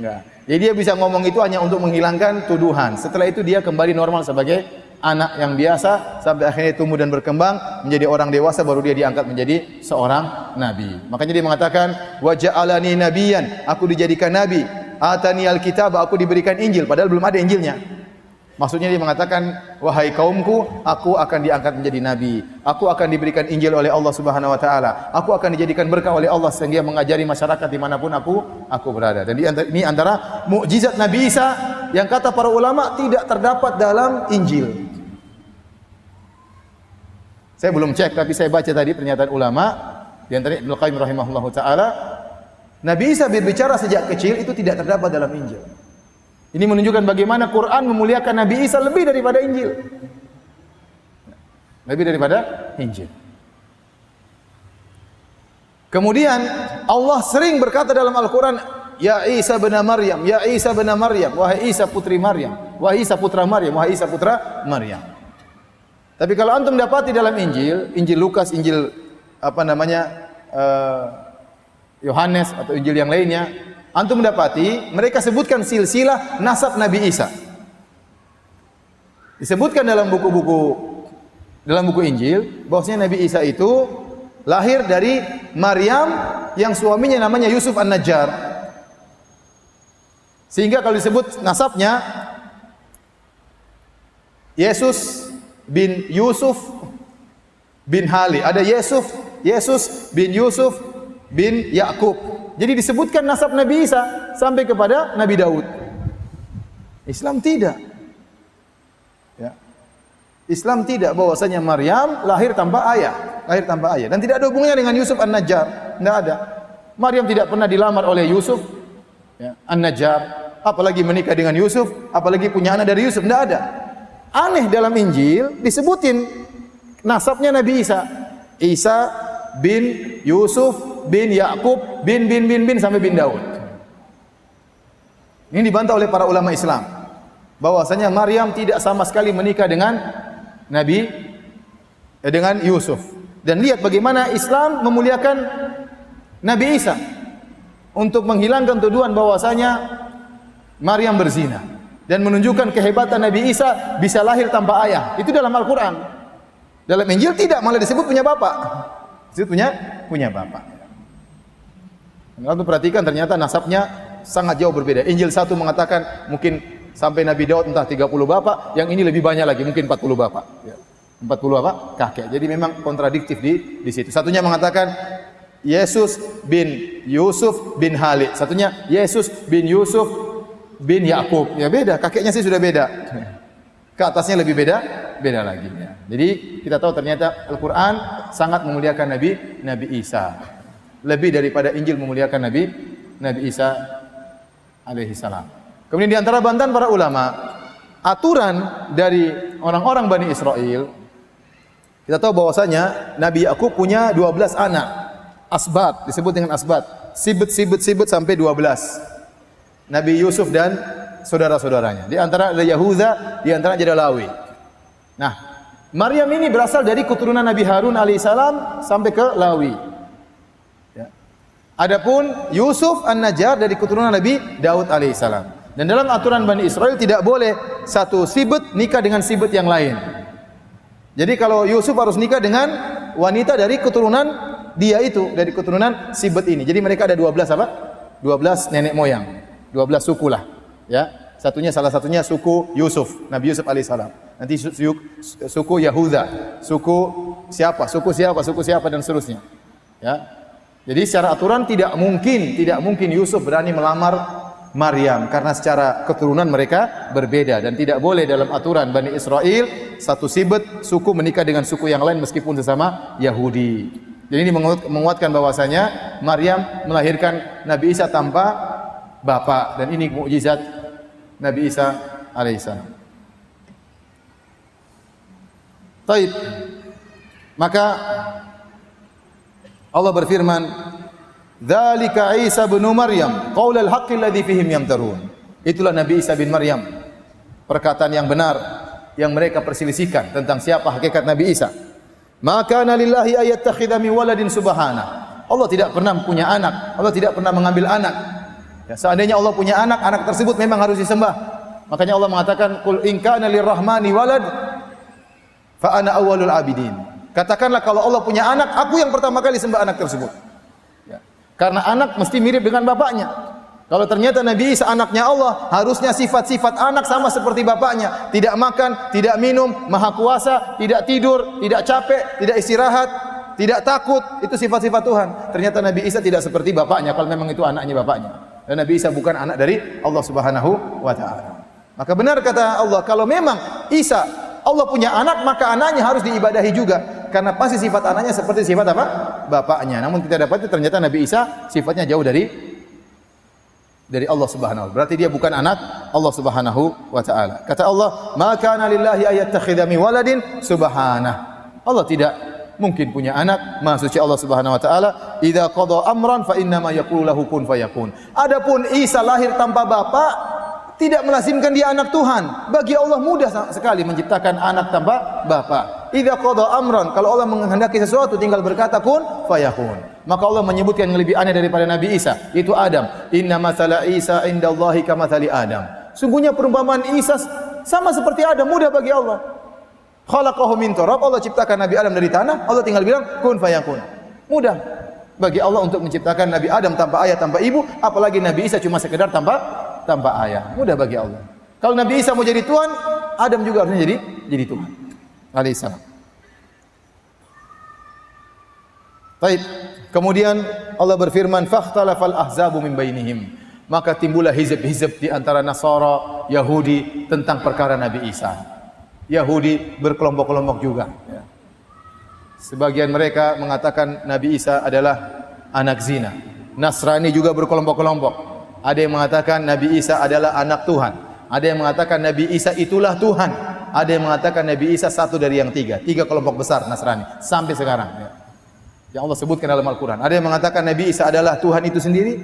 Enggak. Jadi dia bisa ngomong itu hanya untuk menghilangkan tuduhan. Setelah itu dia kembali normal sebagai anak yang biasa sampai akhirnya tumbuh dan berkembang menjadi orang dewasa baru dia diangkat menjadi seorang nabi. Makanya dia mengatakan wa ja'alani nabiyan, aku dijadikan nabi. Atani alkitab, aku diberikan Injil padahal belum ada Injilnya. Maksudnya dia mengatakan, wahai kaumku, aku akan diangkat menjadi nabi. Aku akan diberikan Injil oleh Allah Subhanahu wa taala. Aku akan dijadikan berkah oleh Allah sehingga mengajari masyarakat di mana pun aku aku berada. Dan ini antara mukjizat Nabi Isa yang kata para ulama tidak terdapat dalam Injil. Saya belum cek tapi saya baca tadi pernyataan ulama di antara Ibnu Qayyim rahimahullahu taala Nabi Isa berbicara sejak kecil itu tidak terdapat dalam Injil. Ini menunjukkan bagaimana Quran memuliakan Nabi Isa lebih daripada Injil. Lebih daripada Injil. Kemudian Allah sering berkata dalam Al-Quran, Ya Isa bin Maryam, Ya Isa bin Maryam, wahai Isa putri Maryam, wahai Isa putra Maryam, wahai Isa putra Maryam. Tapi kalau antum dapati dalam Injil, Injil Lukas, Injil apa namanya eh, Yohanes uh, atau Injil yang lainnya, Antum mendapati mereka sebutkan silsilah nasab Nabi Isa. Disebutkan dalam buku-buku dalam buku Injil bahwasanya Nabi Isa itu lahir dari Maryam yang suaminya namanya Yusuf An-Najjar. Sehingga kalau disebut nasabnya Yesus bin Yusuf bin Hali. Ada Yusuf, Yesus bin Yusuf bin Yakub. Jadi disebutkan nasab Nabi Isa sampai kepada Nabi Daud. Islam tidak. Ya. Islam tidak bahwasanya Maryam lahir tanpa ayah, lahir tanpa ayah dan tidak ada hubungannya dengan Yusuf An-Najjar. Tidak ada. Maryam tidak pernah dilamar oleh Yusuf ya, An-Najjar, apalagi menikah dengan Yusuf, apalagi punya anak dari Yusuf, tidak ada. Aneh dalam Injil disebutin nasabnya Nabi Isa. Isa bin Yusuf bin Yakub bin bin bin bin sampai bin Daud. Ini dibantah oleh para ulama Islam bahwasanya Maryam tidak sama sekali menikah dengan Nabi eh, dengan Yusuf. Dan lihat bagaimana Islam memuliakan Nabi Isa untuk menghilangkan tuduhan bahwasanya Maryam berzina dan menunjukkan kehebatan Nabi Isa bisa lahir tanpa ayah. Itu dalam Al-Qur'an. Dalam Injil tidak malah disebut punya bapak. Disebut punya punya bapak. Kalau perhatikan ternyata nasabnya sangat jauh berbeda. Injil satu mengatakan mungkin sampai Nabi Daud entah 30 bapak, yang ini lebih banyak lagi, mungkin 40 bapak. Ya. 40 apa? Kakek. Jadi memang kontradiktif di di situ. Satunya mengatakan Yesus bin Yusuf bin Halid. Satunya Yesus bin Yusuf bin Yakub. Ya beda, kakeknya sih sudah beda. Ke atasnya lebih beda, beda lagi. Ya. Jadi kita tahu ternyata Al-Quran sangat memuliakan Nabi Nabi Isa lebih daripada Injil memuliakan Nabi Nabi Isa alaihi salam. Kemudian di antara bantahan para ulama, aturan dari orang-orang Bani Israel kita tahu bahwasanya Nabi Yakub punya 12 anak. Asbat disebut dengan asbat. Sibet sibet sibet sampai 12. Nabi Yusuf dan saudara-saudaranya. Di antara ada Yahuda, di antara ada Lawi. Nah, Maryam ini berasal dari keturunan Nabi Harun alaihissalam sampai ke Lawi. Adapun Yusuf An-Najjar dari keturunan Nabi Daud alaihissalam. Dan dalam aturan Bani Israel tidak boleh satu sibet nikah dengan sibet yang lain. Jadi kalau Yusuf harus nikah dengan wanita dari keturunan dia itu, dari keturunan sibet ini. Jadi mereka ada 12 apa? 12 nenek moyang. 12 suku lah. Ya. Satunya salah satunya suku Yusuf, Nabi Yusuf alaihissalam. Nanti suku, Yahuda, suku siapa, suku siapa, suku siapa dan seterusnya. Ya. Jadi secara aturan tidak mungkin, tidak mungkin Yusuf berani melamar Maryam karena secara keturunan mereka berbeda dan tidak boleh dalam aturan Bani Israel satu sibet suku menikah dengan suku yang lain meskipun sesama Yahudi. Jadi ini menguatkan bahwasanya Maryam melahirkan Nabi Isa tanpa bapak dan ini mukjizat Nabi Isa alaihissalam. Taib. Maka Allah berfirman, "Dzalika Isa bin Maryam, qaulul haqqi alladhi fihim yamtarun." Itulah Nabi Isa bin Maryam. Perkataan yang benar yang mereka perselisihkan tentang siapa hakikat Nabi Isa. Maka lillahi ayattakhidha min waladin subhana. Allah tidak pernah punya anak. Allah tidak pernah mengambil anak. Ya, seandainya Allah punya anak, anak tersebut memang harus disembah. Makanya Allah mengatakan, "Qul in kana lirrahmani walad fa ana awwalul abidin." Katakanlah kalau Allah punya anak, aku yang pertama kali sembah anak tersebut. Ya. Karena anak mesti mirip dengan bapaknya. Kalau ternyata Nabi Isa anaknya Allah, harusnya sifat-sifat anak sama seperti bapaknya. Tidak makan, tidak minum, maha kuasa, tidak tidur, tidak capek, tidak istirahat, tidak takut. Itu sifat-sifat Tuhan. Ternyata Nabi Isa tidak seperti bapaknya kalau memang itu anaknya bapaknya. Dan Nabi Isa bukan anak dari Allah Subhanahu wa taala. Maka benar kata Allah, kalau memang Isa Allah punya anak, maka anaknya harus diibadahi juga. Karena pasti sifat anaknya seperti sifat apa? Bapaknya. Namun kita dapati ternyata Nabi Isa sifatnya jauh dari dari Allah Subhanahu. Berarti dia bukan anak Allah Subhanahu wa taala. Kata Allah, "Ma kana lillahi ayattakhidha waladin subhanah." Allah tidak mungkin punya anak, Maha suci Allah Subhanahu wa taala. Idza qada amran fa inna ma yaqulu lahu kun fayakun. Adapun Isa lahir tanpa bapak, tidak melazimkan dia anak Tuhan. Bagi Allah mudah sekali menciptakan anak tanpa bapak. Idza qada amran, kalau Allah menghendaki sesuatu tinggal berkata kun fayakun. Maka Allah menyebutkan yang lebih aneh daripada Nabi Isa, itu Adam. Inna masala Isa indallahi kamathali Adam. Sungguhnya perumpamaan Isa sama seperti Adam, mudah bagi Allah. Khalaqahu min turab, Allah ciptakan Nabi Adam dari tanah, Allah tinggal bilang kun fayakun. Mudah bagi Allah untuk menciptakan Nabi Adam tanpa ayah, tanpa ibu, apalagi Nabi Isa cuma sekedar tanpa tanpa ayah. Mudah bagi Allah. Kalau Nabi Isa mau jadi Tuhan, Adam juga harusnya jadi jadi Tuhan. Alaihissalam. Baik. Kemudian Allah berfirman, "Fakhtalafal ahzabu min bainihim." Maka timbullah hizb-hizb di antara Nasara, Yahudi tentang perkara Nabi Isa. Yahudi berkelompok-kelompok juga. Ya. Sebagian mereka mengatakan Nabi Isa adalah anak zina. Nasrani juga berkelompok-kelompok. Ada yang mengatakan Nabi Isa adalah anak Tuhan. Ada yang mengatakan Nabi Isa itulah Tuhan. Ada yang mengatakan Nabi Isa satu dari yang tiga. Tiga kelompok besar Nasrani. Sampai sekarang. Ya yang Allah sebutkan dalam Al-Quran. Ada yang mengatakan Nabi Isa adalah Tuhan itu sendiri.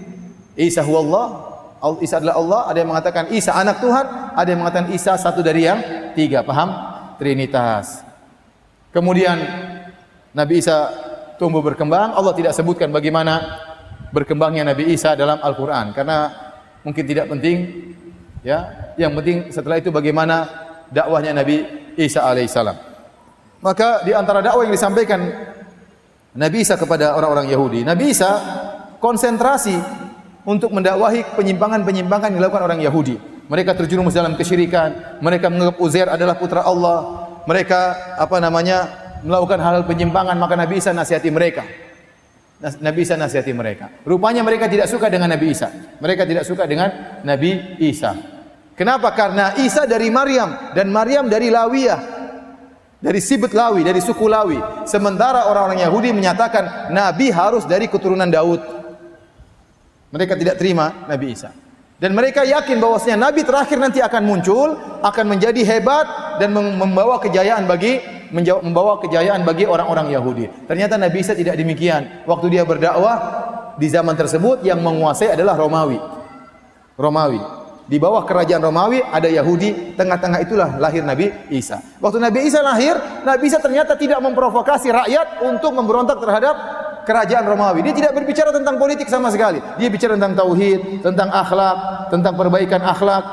Isa huwa Allah. Isa adalah Allah. Ada yang mengatakan Isa anak Tuhan. Ada yang mengatakan Isa satu dari yang tiga. Paham? Trinitas. Kemudian Nabi Isa tumbuh berkembang. Allah tidak sebutkan bagaimana berkembangnya Nabi Isa dalam Al-Quran. Karena mungkin tidak penting. Ya, yang penting setelah itu bagaimana dakwahnya Nabi Isa alaihissalam. Maka di antara dakwah yang disampaikan Nabi Isa kepada orang-orang Yahudi. Nabi Isa konsentrasi untuk mendakwahi penyimpangan-penyimpangan yang dilakukan orang Yahudi. Mereka terjerumus dalam kesyirikan, mereka menganggap Uzair adalah putra Allah, mereka apa namanya melakukan hal-hal penyimpangan, maka Nabi Isa nasihati mereka. Nabi Isa nasihati mereka. Rupanya mereka tidak suka dengan Nabi Isa. Mereka tidak suka dengan Nabi Isa. Kenapa? Karena Isa dari Maryam dan Maryam dari Lawiyah dari Sibet Lawi, dari suku Lawi. Sementara orang-orang Yahudi menyatakan Nabi harus dari keturunan Daud. Mereka tidak terima Nabi Isa. Dan mereka yakin bahwasanya Nabi terakhir nanti akan muncul, akan menjadi hebat dan membawa kejayaan bagi membawa kejayaan bagi orang-orang Yahudi. Ternyata Nabi Isa tidak demikian. Waktu dia berdakwah di zaman tersebut yang menguasai adalah Romawi. Romawi. Di bawah kerajaan Romawi ada Yahudi, tengah-tengah itulah lahir Nabi Isa. Waktu Nabi Isa lahir, Nabi Isa ternyata tidak memprovokasi rakyat untuk memberontak terhadap kerajaan Romawi. Dia tidak berbicara tentang politik sama sekali. Dia bicara tentang tauhid, tentang akhlak, tentang perbaikan akhlak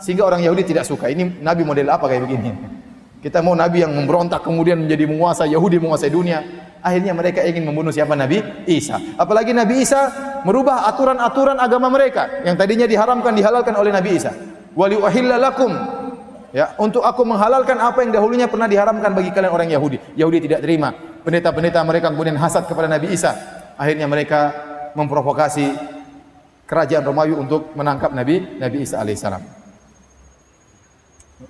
sehingga orang Yahudi tidak suka. Ini nabi model apa kayak begini? *laughs* Kita mau nabi yang memberontak kemudian menjadi menguasa Yahudi menguasai dunia. Akhirnya mereka ingin membunuh siapa Nabi Isa. Apalagi Nabi Isa merubah aturan-aturan agama mereka yang tadinya diharamkan dihalalkan oleh Nabi Isa. wa liuhilla lakum Ya, untuk aku menghalalkan apa yang dahulunya pernah diharamkan bagi kalian orang Yahudi. Yahudi tidak terima. Pendeta-pendeta mereka kemudian hasad kepada Nabi Isa. Akhirnya mereka memprovokasi kerajaan Romawi untuk menangkap Nabi Nabi Isa alaihissalam.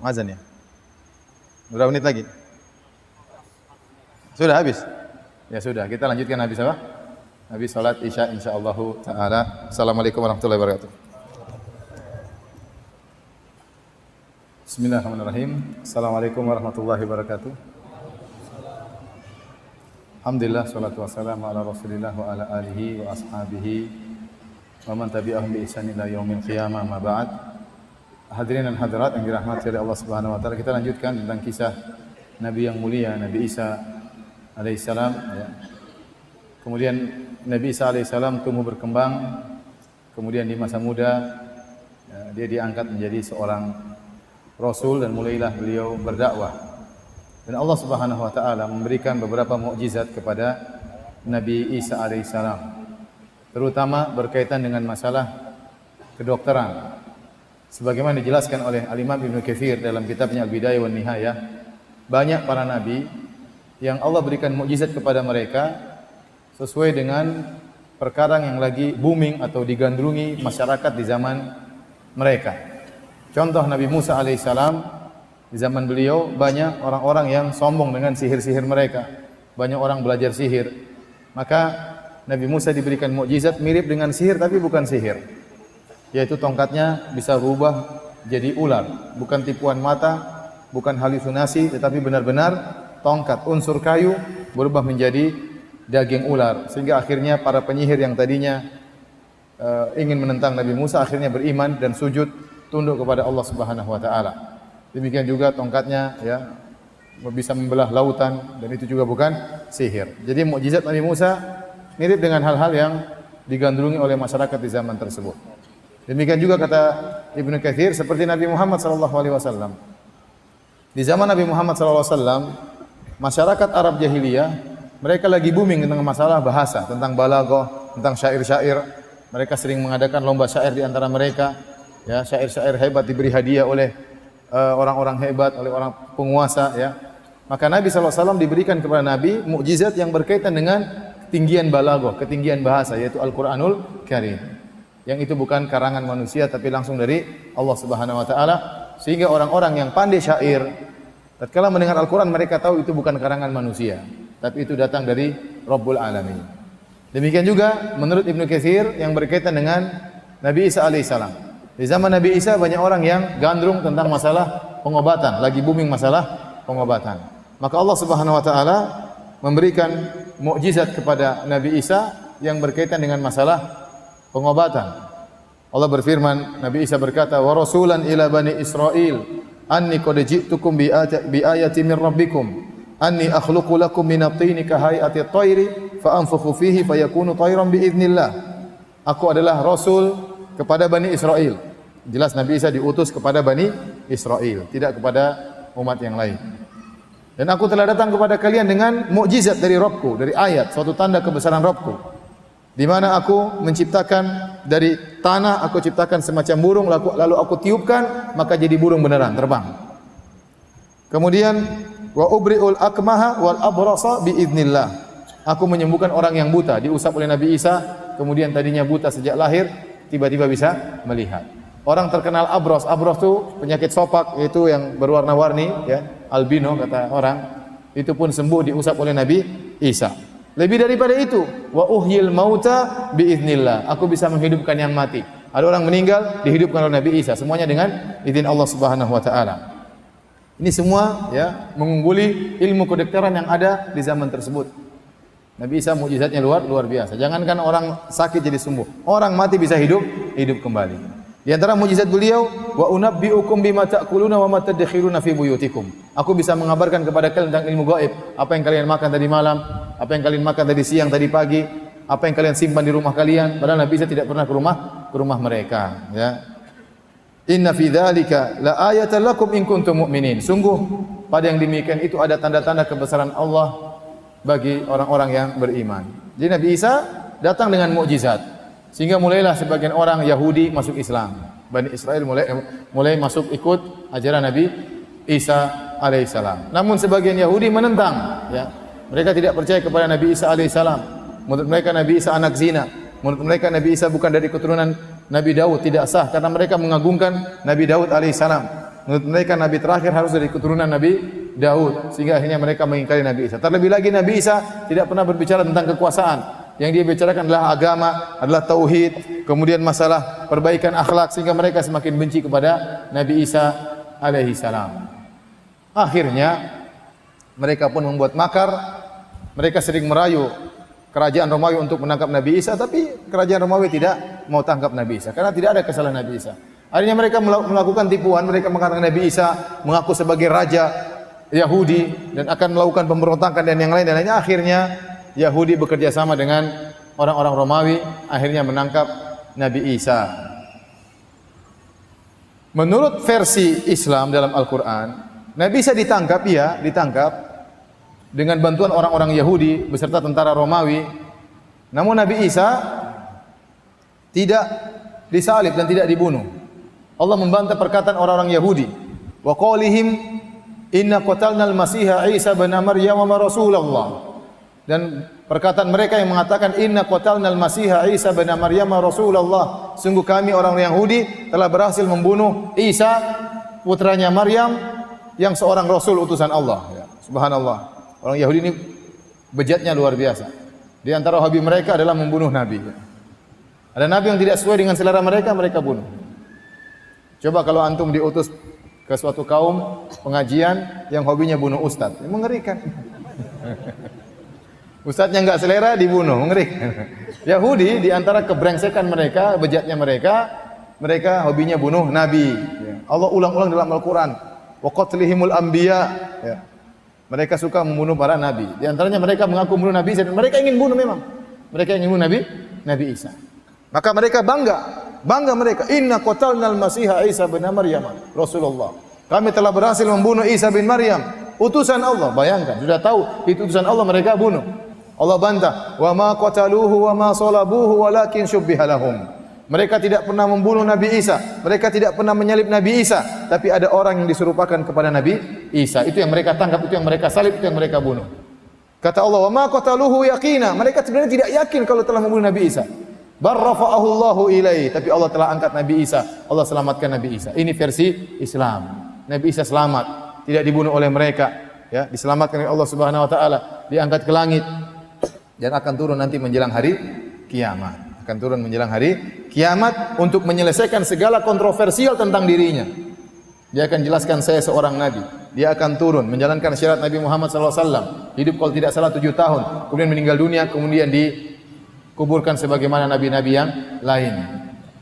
Azan ya. Berapa menit lagi? Sudah habis? Ya sudah, kita lanjutkan habis apa? Habis salat Isya insyaallah taala. Assalamualaikum warahmatullahi wabarakatuh. Bismillahirrahmanirrahim. Assalamualaikum warahmatullahi wabarakatuh. Alhamdulillah salatu wassalamu ala Rasulillah wa ala alihi wa ashabihi wa man tabi'ahum bi ihsan ila yaumil qiyamah ma ba'd. Hadirin dan hadirat yang dirahmati oleh Allah Subhanahu wa taala, kita lanjutkan tentang kisah Nabi yang mulia Nabi Isa alaihissalam ya. Kemudian Nabi Isa alaihissalam tumbuh berkembang kemudian di masa muda ya, dia diangkat menjadi seorang rasul dan mulailah beliau berdakwah. Dan Allah Subhanahu wa taala memberikan beberapa mukjizat kepada Nabi Isa alaihissalam. Terutama berkaitan dengan masalah kedokteran. Sebagaimana dijelaskan oleh Al-Imam Ibnu Katsir dalam kitabnya Al-Bidayah Nihayah, banyak para nabi yang Allah berikan mukjizat kepada mereka sesuai dengan perkara yang lagi booming atau digandrungi masyarakat di zaman mereka. Contoh Nabi Musa alaihissalam di zaman beliau banyak orang-orang yang sombong dengan sihir-sihir mereka. Banyak orang belajar sihir. Maka Nabi Musa diberikan mukjizat mirip dengan sihir tapi bukan sihir. Yaitu tongkatnya bisa berubah jadi ular, bukan tipuan mata, bukan halusinasi tetapi benar-benar tongkat unsur kayu berubah menjadi daging ular sehingga akhirnya para penyihir yang tadinya uh, ingin menentang Nabi Musa akhirnya beriman dan sujud tunduk kepada Allah Subhanahu wa taala. Demikian juga tongkatnya ya bisa membelah lautan dan itu juga bukan sihir. Jadi mukjizat Nabi Musa mirip dengan hal-hal yang digandrungi oleh masyarakat di zaman tersebut. Demikian juga kata Ibnu Katsir seperti Nabi Muhammad sallallahu alaihi wasallam. Di zaman Nabi Muhammad sallallahu alaihi wasallam, masyarakat Arab jahiliyah mereka lagi booming tentang masalah bahasa, tentang balaghah, tentang syair-syair. Mereka sering mengadakan lomba syair di antara mereka ya syair-syair hebat diberi hadiah oleh eh, orang-orang uh, hebat oleh orang penguasa ya. Maka Nabi SAW diberikan kepada Nabi mukjizat yang berkaitan dengan ketinggian balaghah ketinggian bahasa yaitu Al-Qur'anul Karim. Yang itu bukan karangan manusia tapi langsung dari Allah Subhanahu wa taala. Sehingga orang-orang yang pandai syair tatkala mendengar Al-Qur'an mereka tahu itu bukan karangan manusia tapi itu datang dari Rabbul Alamin. Demikian juga menurut Ibnu Katsir yang berkaitan dengan Nabi Isa alaihissalam di zaman Nabi Isa banyak orang yang gandrung tentang masalah pengobatan, lagi booming masalah pengobatan. Maka Allah Subhanahu wa taala memberikan mukjizat kepada Nabi Isa yang berkaitan dengan masalah pengobatan. Allah berfirman, Nabi Isa berkata, "Wa rasulan ila bani Israil, anni qad ji'tukum bi ayati min rabbikum, anni akhluqu lakum min at-tini ka hay'ati at-tayri fa anfukhu fihi fayakunu tayran bi idznillah." Aku adalah rasul kepada Bani Israel. Jelas Nabi Isa diutus kepada Bani Israel, tidak kepada umat yang lain. Dan aku telah datang kepada kalian dengan mukjizat dari Robku, dari ayat, suatu tanda kebesaran Robku. Di mana aku menciptakan dari tanah, aku ciptakan semacam burung, lalu aku tiupkan, maka jadi burung beneran, terbang. Kemudian, wa ubri'ul akmaha wal abrasa biidnillah. Aku menyembuhkan orang yang buta, diusap oleh Nabi Isa, kemudian tadinya buta sejak lahir, tiba-tiba bisa melihat. Orang terkenal abros, abros itu penyakit sopak yaitu yang berwarna-warni ya, albino kata orang. Itu pun sembuh diusap oleh Nabi Isa. Lebih daripada itu, wa uhyil mauta biiznillah. Aku bisa menghidupkan yang mati. Ada orang meninggal dihidupkan oleh Nabi Isa, semuanya dengan izin Allah Subhanahu wa taala. Ini semua ya mengungguli ilmu kedokteran yang ada di zaman tersebut. Nabi Isa mukjizatnya luar luar biasa. Jangankan orang sakit jadi sembuh, orang mati bisa hidup hidup kembali. Di antara mujizat beliau, wa unabbiukum bima ta'kuluna wa ma fi buyutikum. Aku bisa mengabarkan kepada kalian tentang ilmu gaib, apa yang kalian makan tadi malam, apa yang kalian makan tadi siang, tadi pagi, apa yang kalian simpan di rumah kalian. Padahal Nabi saya tidak pernah ke rumah ke rumah mereka, ya. Inna fi dzalika la ayatan lakum in kuntum mu'minin. Sungguh pada yang demikian itu ada tanda-tanda kebesaran Allah bagi orang-orang yang beriman. Jadi Nabi Isa datang dengan mukjizat. Sehingga mulailah sebagian orang Yahudi masuk Islam. Bani Israel mulai mulai masuk ikut ajaran Nabi Isa alaihissalam. Namun sebagian Yahudi menentang, ya. Mereka tidak percaya kepada Nabi Isa alaihissalam. Menurut mereka Nabi Isa anak zina. Menurut mereka Nabi Isa bukan dari keturunan Nabi Daud, tidak sah karena mereka mengagungkan Nabi Daud alaihissalam. Menurut mereka Nabi terakhir harus dari keturunan Nabi Daud sehingga akhirnya mereka mengingkari Nabi Isa. Terlebih lagi Nabi Isa tidak pernah berbicara tentang kekuasaan yang dia bicarakan adalah agama, adalah tauhid, kemudian masalah perbaikan akhlak sehingga mereka semakin benci kepada Nabi Isa alaihi salam. Akhirnya mereka pun membuat makar, mereka sering merayu kerajaan Romawi untuk menangkap Nabi Isa, tapi kerajaan Romawi tidak mau tangkap Nabi Isa karena tidak ada kesalahan Nabi Isa. Akhirnya mereka melakukan tipuan, mereka mengatakan Nabi Isa mengaku sebagai raja Yahudi dan akan melakukan pemberontakan dan yang lain dan lainnya. Akhirnya Yahudi bekerja sama dengan orang-orang Romawi akhirnya menangkap Nabi Isa. Menurut versi Islam dalam Al-Qur'an, Nabi Isa ditangkap ya, ditangkap dengan bantuan orang-orang Yahudi beserta tentara Romawi. Namun Nabi Isa tidak disalib dan tidak dibunuh. Allah membantah perkataan orang-orang Yahudi. Wa qawlihim inna qatalna al-masiha Isa bin Maryam wa rasulullah dan perkataan mereka yang mengatakan inna qatalnal masiha Isa bin Maryam Rasulullah. Sungguh kami orang Yahudi telah berhasil membunuh Isa putranya Maryam yang seorang rasul utusan Allah. Ya. subhanallah. Orang Yahudi ini bejatnya luar biasa. Di antara hobi mereka adalah membunuh nabi. Ya. ada nabi yang tidak sesuai dengan selera mereka mereka bunuh. Coba kalau antum diutus ke suatu kaum pengajian yang hobinya bunuh ustaz mengerikan Ustadznya enggak selera dibunuh, mengerikan. *laughs* Yahudi di antara kebrengsekan mereka, bejatnya mereka, mereka hobinya bunuh nabi. Ya. Allah ulang-ulang dalam Al-Qur'an, wa anbiya. Ya. Mereka suka membunuh para nabi. Di antaranya mereka mengaku membunuh Nabi dan mereka ingin bunuh memang. Mereka ingin bunuh Nabi Nabi Isa. Maka mereka bangga, bangga mereka. Inna qatalnal Masiha Isa bin Maryam, Rasulullah. Kami telah berhasil membunuh Isa bin Maryam, utusan Allah. Bayangkan, sudah tahu itu utusan Allah mereka bunuh. Allah bantah, "Wa ma qataluhu wa ma salabuhu walakin syubbiha lahum." Mereka tidak pernah membunuh Nabi Isa, mereka tidak pernah menyalib Nabi Isa, tapi ada orang yang disurupakan kepada Nabi Isa. Itu yang mereka tangkap, itu yang mereka salib, itu yang mereka bunuh. Kata Allah, "Wa ma qataluhu yaqina." Mereka sebenarnya tidak yakin kalau telah membunuh Nabi Isa. Bar rafa'ahu Allahu ilaihi, tapi Allah telah angkat Nabi Isa. Allah selamatkan Nabi Isa. Ini versi Islam. Nabi Isa selamat, tidak dibunuh oleh mereka, ya, diselamatkan oleh Allah Subhanahu wa taala, diangkat ke langit, dan akan turun nanti menjelang hari kiamat. Akan turun menjelang hari kiamat untuk menyelesaikan segala kontroversial tentang dirinya. Dia akan jelaskan saya seorang nabi. Dia akan turun menjalankan syarat Nabi Muhammad SAW. Hidup kalau tidak salah tujuh tahun. Kemudian meninggal dunia. Kemudian dikuburkan sebagaimana nabi-nabi yang lain.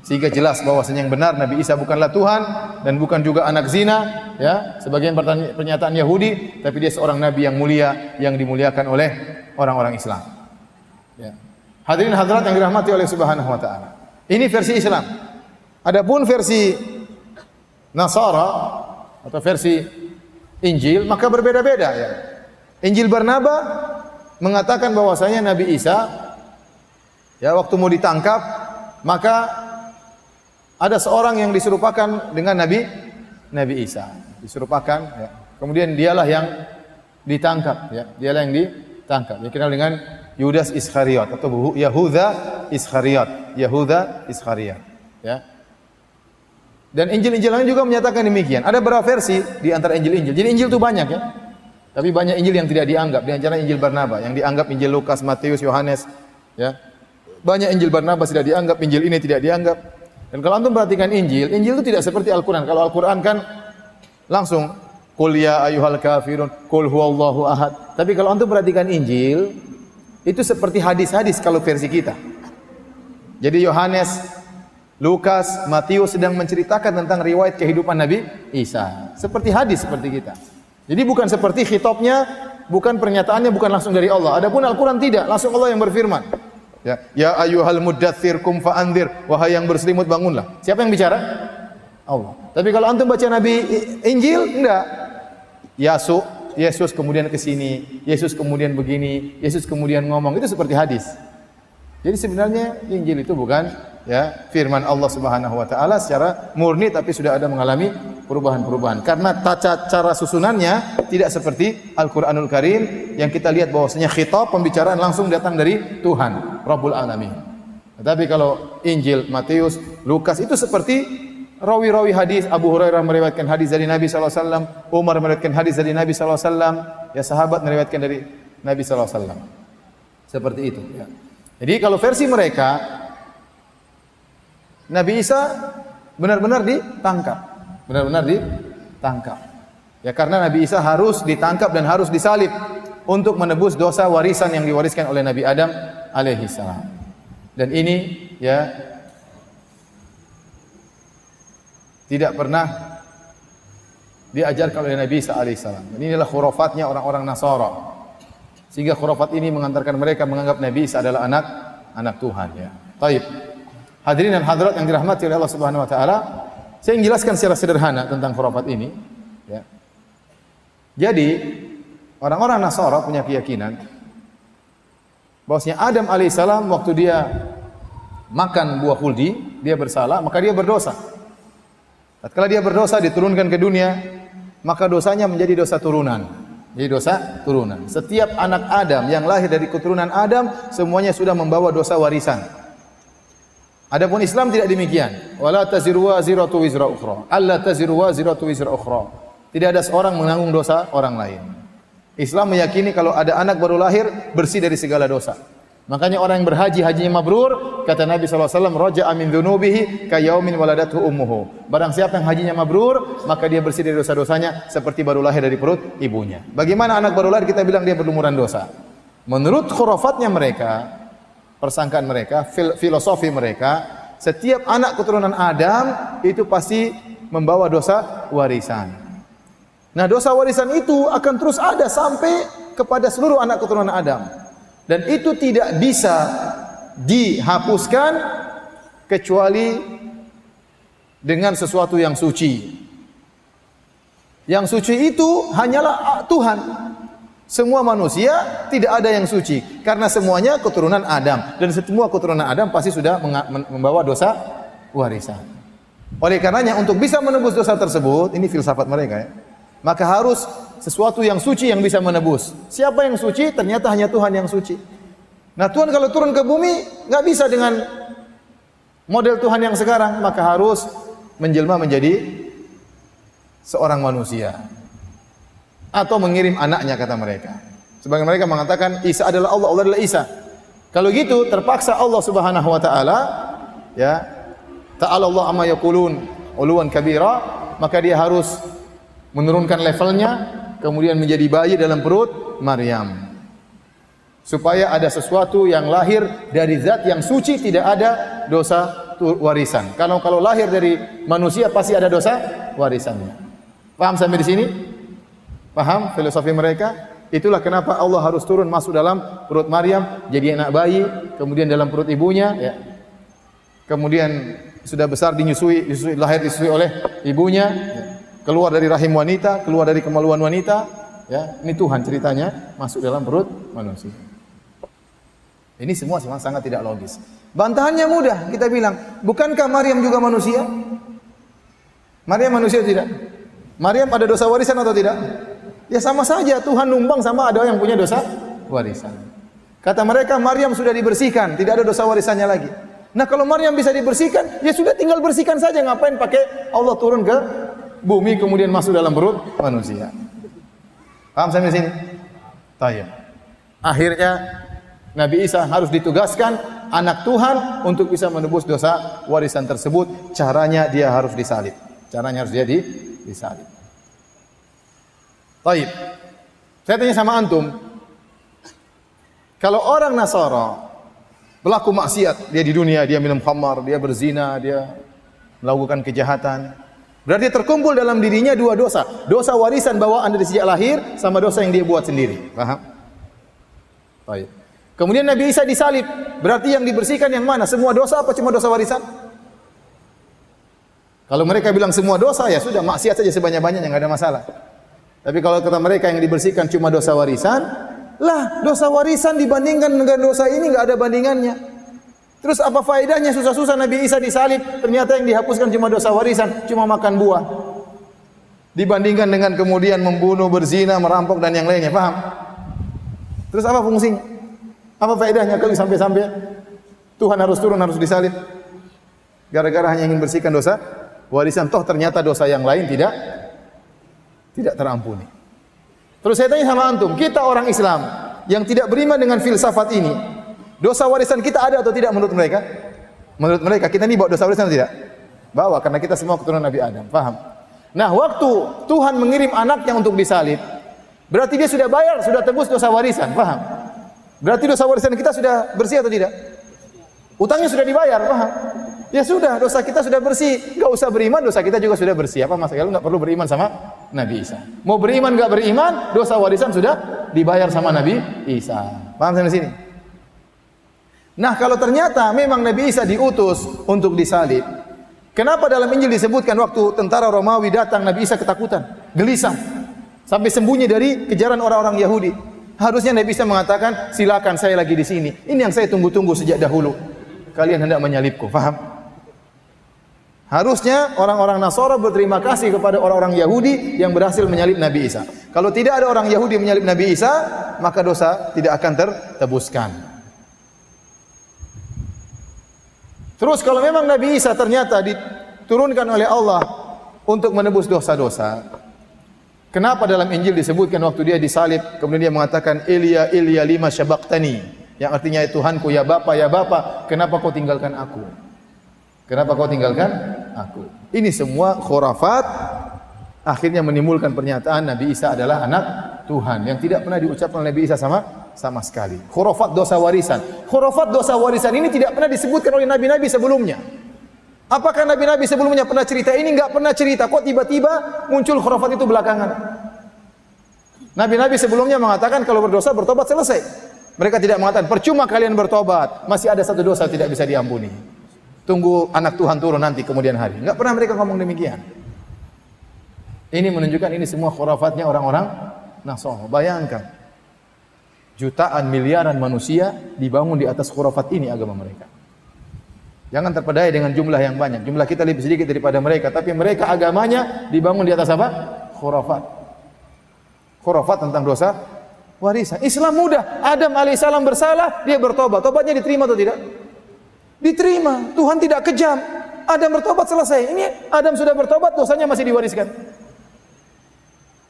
Sehingga jelas bahwasanya yang benar Nabi Isa bukanlah Tuhan dan bukan juga anak zina, ya. Sebagian pernyataan Yahudi, tapi dia seorang nabi yang mulia yang dimuliakan oleh orang-orang Islam. Ya. Hadirin hadirat yang dirahmati oleh Subhanahu wa taala. Ini versi Islam. Adapun versi Nasara atau versi Injil maka berbeda-beda ya. Injil Barnaba mengatakan bahwasanya Nabi Isa ya waktu mau ditangkap maka ada seorang yang diserupakan dengan Nabi Nabi Isa, diserupakan ya. Kemudian dialah yang ditangkap ya, dialah yang ditangkap. Dikenal dengan Yudas Iskariot atau Yahuda Iskariot. Yahuda Iskariot. Ya. Dan Injil-Injil lain juga menyatakan demikian. Ada berapa versi di antara Injil-Injil. Jadi Injil itu banyak ya. Tapi banyak Injil yang tidak dianggap. Di antara Injil Barnaba yang dianggap Injil Lukas, Matius, Yohanes, ya. Banyak Injil Barnabas tidak dianggap, Injil ini tidak dianggap. Dan kalau antum perhatikan Injil, Injil itu tidak seperti Al-Qur'an. Kalau Al-Qur'an kan langsung Qul ya ayyuhal kafirun, qul huwallahu ahad. Tapi kalau antum perhatikan Injil, itu seperti hadis-hadis kalau versi kita. Jadi Yohanes, Lukas, Matius sedang menceritakan tentang riwayat kehidupan Nabi Isa. Seperti hadis seperti kita. Jadi bukan seperti khitabnya, bukan pernyataannya bukan langsung dari Allah. Adapun Al-Qur'an tidak, langsung Allah yang berfirman. Ya, ya ayyuhal muddatsir kum fa'andir, wahai yang berselimut bangunlah. Siapa yang bicara? Allah. Tapi kalau antum baca Nabi Injil enggak. Yasu Yesus kemudian ke sini, Yesus kemudian begini, Yesus kemudian ngomong. Itu seperti hadis. Jadi sebenarnya Injil itu bukan ya firman Allah Subhanahu wa taala secara murni tapi sudah ada mengalami perubahan-perubahan. Karena tata cara susunannya tidak seperti Al-Qur'anul Karim yang kita lihat bahwasanya khitab pembicaraan langsung datang dari Tuhan Rabbul Alamin. Tetapi kalau Injil, Matius, Lukas itu seperti rawi-rawi hadis Abu Hurairah meriwayatkan hadis dari Nabi wasallam, Umar meriwayatkan hadis dari Nabi wasallam, ya sahabat meriwayatkan dari Nabi wasallam. Seperti itu ya. Jadi kalau versi mereka Nabi Isa benar-benar ditangkap. Benar-benar ditangkap. Ya karena Nabi Isa harus ditangkap dan harus disalib untuk menebus dosa warisan yang diwariskan oleh Nabi Adam alaihi salam. Dan ini ya tidak pernah diajarkan oleh Nabi salam. Ini adalah khurafatnya orang-orang Nasara. Sehingga khurafat ini mengantarkan mereka menganggap Nabi Isa adalah anak anak Tuhan ya. Taib. Hadirin dan hadirat yang dirahmati oleh Allah Subhanahu wa taala, saya ingin jelaskan secara sederhana tentang khurafat ini, ya. Jadi, orang-orang Nasara punya keyakinan bahwasanya Adam alaihissalam waktu dia makan buah huldi, dia bersalah, maka dia berdosa. Tatkala dia berdosa diturunkan ke dunia, maka dosanya menjadi dosa turunan. Jadi dosa turunan. Setiap anak Adam yang lahir dari keturunan Adam semuanya sudah membawa dosa warisan. Adapun Islam tidak demikian. Wala taziru waziratu wizra ukhra. Alla taziru waziratu wizra ukhra. Tidak ada seorang menanggung dosa orang lain. Islam meyakini kalau ada anak baru lahir bersih dari segala dosa. Makanya orang yang berhaji hajinya mabrur, kata Nabi SAW, Raja amin dhunubihi kayaumin waladatu ummuhu. Barang siapa yang hajinya mabrur, maka dia bersih dari dosa-dosanya seperti baru lahir dari perut ibunya. Bagaimana anak baru lahir kita bilang dia berlumuran dosa? Menurut khurafatnya mereka, persangkaan mereka, fil filosofi mereka, setiap anak keturunan Adam itu pasti membawa dosa warisan. Nah, dosa warisan itu akan terus ada sampai kepada seluruh anak keturunan Adam. Dan itu tidak bisa dihapuskan kecuali dengan sesuatu yang suci. Yang suci itu hanyalah Tuhan. Semua manusia tidak ada yang suci karena semuanya keturunan Adam dan semua keturunan Adam pasti sudah membawa dosa warisan. Oleh karenanya untuk bisa menebus dosa tersebut, ini filsafat mereka ya. Maka harus sesuatu yang suci yang bisa menebus. Siapa yang suci? Ternyata hanya Tuhan yang suci. Nah Tuhan kalau turun ke bumi nggak bisa dengan model Tuhan yang sekarang, maka harus menjelma menjadi seorang manusia atau mengirim anaknya kata mereka. Sebagian mereka mengatakan Isa adalah Allah, Allah adalah Isa. Kalau gitu terpaksa Allah Subhanahu wa taala ya ta'ala Allah amma yaqulun uluwan kabira, maka dia harus menurunkan levelnya kemudian menjadi bayi dalam perut Maryam. Supaya ada sesuatu yang lahir dari zat yang suci tidak ada dosa warisan. Kalau kalau lahir dari manusia pasti ada dosa warisannya. Paham sampai di sini? Paham filosofi mereka? Itulah kenapa Allah harus turun masuk dalam perut Maryam jadi anak bayi, kemudian dalam perut ibunya ya. Kemudian sudah besar dinyusui, dinyusui lahir disusui oleh ibunya, ya. Keluar dari rahim wanita, keluar dari kemaluan wanita, ya. Ini Tuhan ceritanya masuk dalam perut manusia. Ini semua semua sangat tidak logis. Bantahannya mudah, kita bilang, bukankah Maryam juga manusia? Maryam manusia tidak? Maryam ada dosa warisan atau tidak? Ya sama saja Tuhan numbang sama ada yang punya dosa warisan. Kata mereka Maryam sudah dibersihkan, tidak ada dosa warisannya lagi. Nah kalau Maryam bisa dibersihkan, ya sudah tinggal bersihkan saja. Ngapain pakai Allah turun ke bumi kemudian masuk dalam perut manusia? Paham sampai sini? Tayyib. Akhirnya Nabi Isa harus ditugaskan anak Tuhan untuk bisa menebus dosa warisan tersebut. Caranya dia harus disalib. Caranya harus dia disalib. Taib. Saya tanya sama antum. Kalau orang Nasara pelaku maksiat, dia di dunia dia minum khamar, dia berzina, dia melakukan kejahatan. Berarti terkumpul dalam dirinya dua dosa. Dosa warisan bawaan dari sejak lahir sama dosa yang dia buat sendiri. Paham? Baik. Kemudian Nabi Isa disalib. Berarti yang dibersihkan yang mana? Semua dosa apa cuma dosa warisan? Kalau mereka bilang semua dosa ya sudah maksiat saja sebanyak-banyaknya enggak ada masalah. Tapi kalau kata mereka yang dibersihkan cuma dosa warisan, lah dosa warisan dibandingkan dengan dosa ini nggak ada bandingannya. Terus apa faedahnya susah-susah Nabi Isa disalib? Ternyata yang dihapuskan cuma dosa warisan, cuma makan buah. Dibandingkan dengan kemudian membunuh, berzina, merampok dan yang lainnya, paham? Terus apa fungsinya? Apa faedahnya kalau sampai-sampai Tuhan harus turun, harus disalib? Gara-gara hanya ingin bersihkan dosa warisan, toh ternyata dosa yang lain tidak tidak terampuni. Terus saya tanya sama antum, kita orang Islam yang tidak beriman dengan filsafat ini, Dosa warisan kita ada atau tidak menurut mereka? Menurut mereka kita ini bawa dosa warisan atau tidak? Bawa karena kita semua keturunan Nabi Adam. Paham? Nah, waktu Tuhan mengirim anaknya untuk disalib, berarti dia sudah bayar, sudah tebus dosa warisan. Paham? Berarti dosa warisan kita sudah bersih atau tidak? Utangnya sudah dibayar, paham? Ya sudah, dosa kita sudah bersih. Gak usah beriman, dosa kita juga sudah bersih. Apa masalah? Lu gak perlu beriman sama Nabi Isa. Mau beriman gak beriman, dosa warisan sudah dibayar sama Nabi Isa. Paham sampai sini? Nah, kalau ternyata memang Nabi Isa diutus untuk disalib, kenapa dalam Injil disebutkan waktu tentara Romawi datang Nabi Isa ketakutan, gelisah, sampai sembunyi dari kejaran orang-orang Yahudi. Harusnya Nabi Isa mengatakan, silakan saya lagi di sini. Ini yang saya tunggu-tunggu sejak dahulu. Kalian hendak menyalibku, faham? Harusnya orang-orang Nasara berterima kasih kepada orang-orang Yahudi yang berhasil menyalib Nabi Isa. Kalau tidak ada orang Yahudi menyalib Nabi Isa, maka dosa tidak akan tertebuskan. Terus kalau memang Nabi Isa ternyata diturunkan oleh Allah untuk menebus dosa-dosa, kenapa dalam Injil disebutkan waktu dia disalib kemudian dia mengatakan Ilya Ilya lima syabaktani yang artinya Tuhanku ya Bapa ya Bapa kenapa kau tinggalkan aku? Kenapa kau tinggalkan aku? Ini semua khurafat akhirnya menimbulkan pernyataan Nabi Isa adalah anak Tuhan yang tidak pernah diucapkan oleh Nabi Isa sama sama sekali. Khurafat dosa warisan. Khurafat dosa warisan ini tidak pernah disebutkan oleh nabi-nabi sebelumnya. Apakah nabi-nabi sebelumnya pernah cerita ini? Enggak pernah cerita. Kok tiba-tiba muncul khurafat itu belakangan? Nabi-nabi sebelumnya mengatakan kalau berdosa bertobat selesai. Mereka tidak mengatakan percuma kalian bertobat, masih ada satu dosa tidak bisa diampuni. Tunggu anak Tuhan turun nanti kemudian hari. Enggak pernah mereka ngomong demikian. Ini menunjukkan ini semua khurafatnya orang-orang Nasrani. Bayangkan, jutaan miliaran manusia dibangun di atas khurafat ini agama mereka. Jangan terpedaya dengan jumlah yang banyak. Jumlah kita lebih sedikit daripada mereka, tapi mereka agamanya dibangun di atas apa? Khurafat. Khurafat tentang dosa warisan. Islam mudah. Adam alaihissalam bersalah, dia bertobat. Tobatnya diterima atau tidak? Diterima. Tuhan tidak kejam. Adam bertobat selesai. Ini Adam sudah bertobat, dosanya masih diwariskan.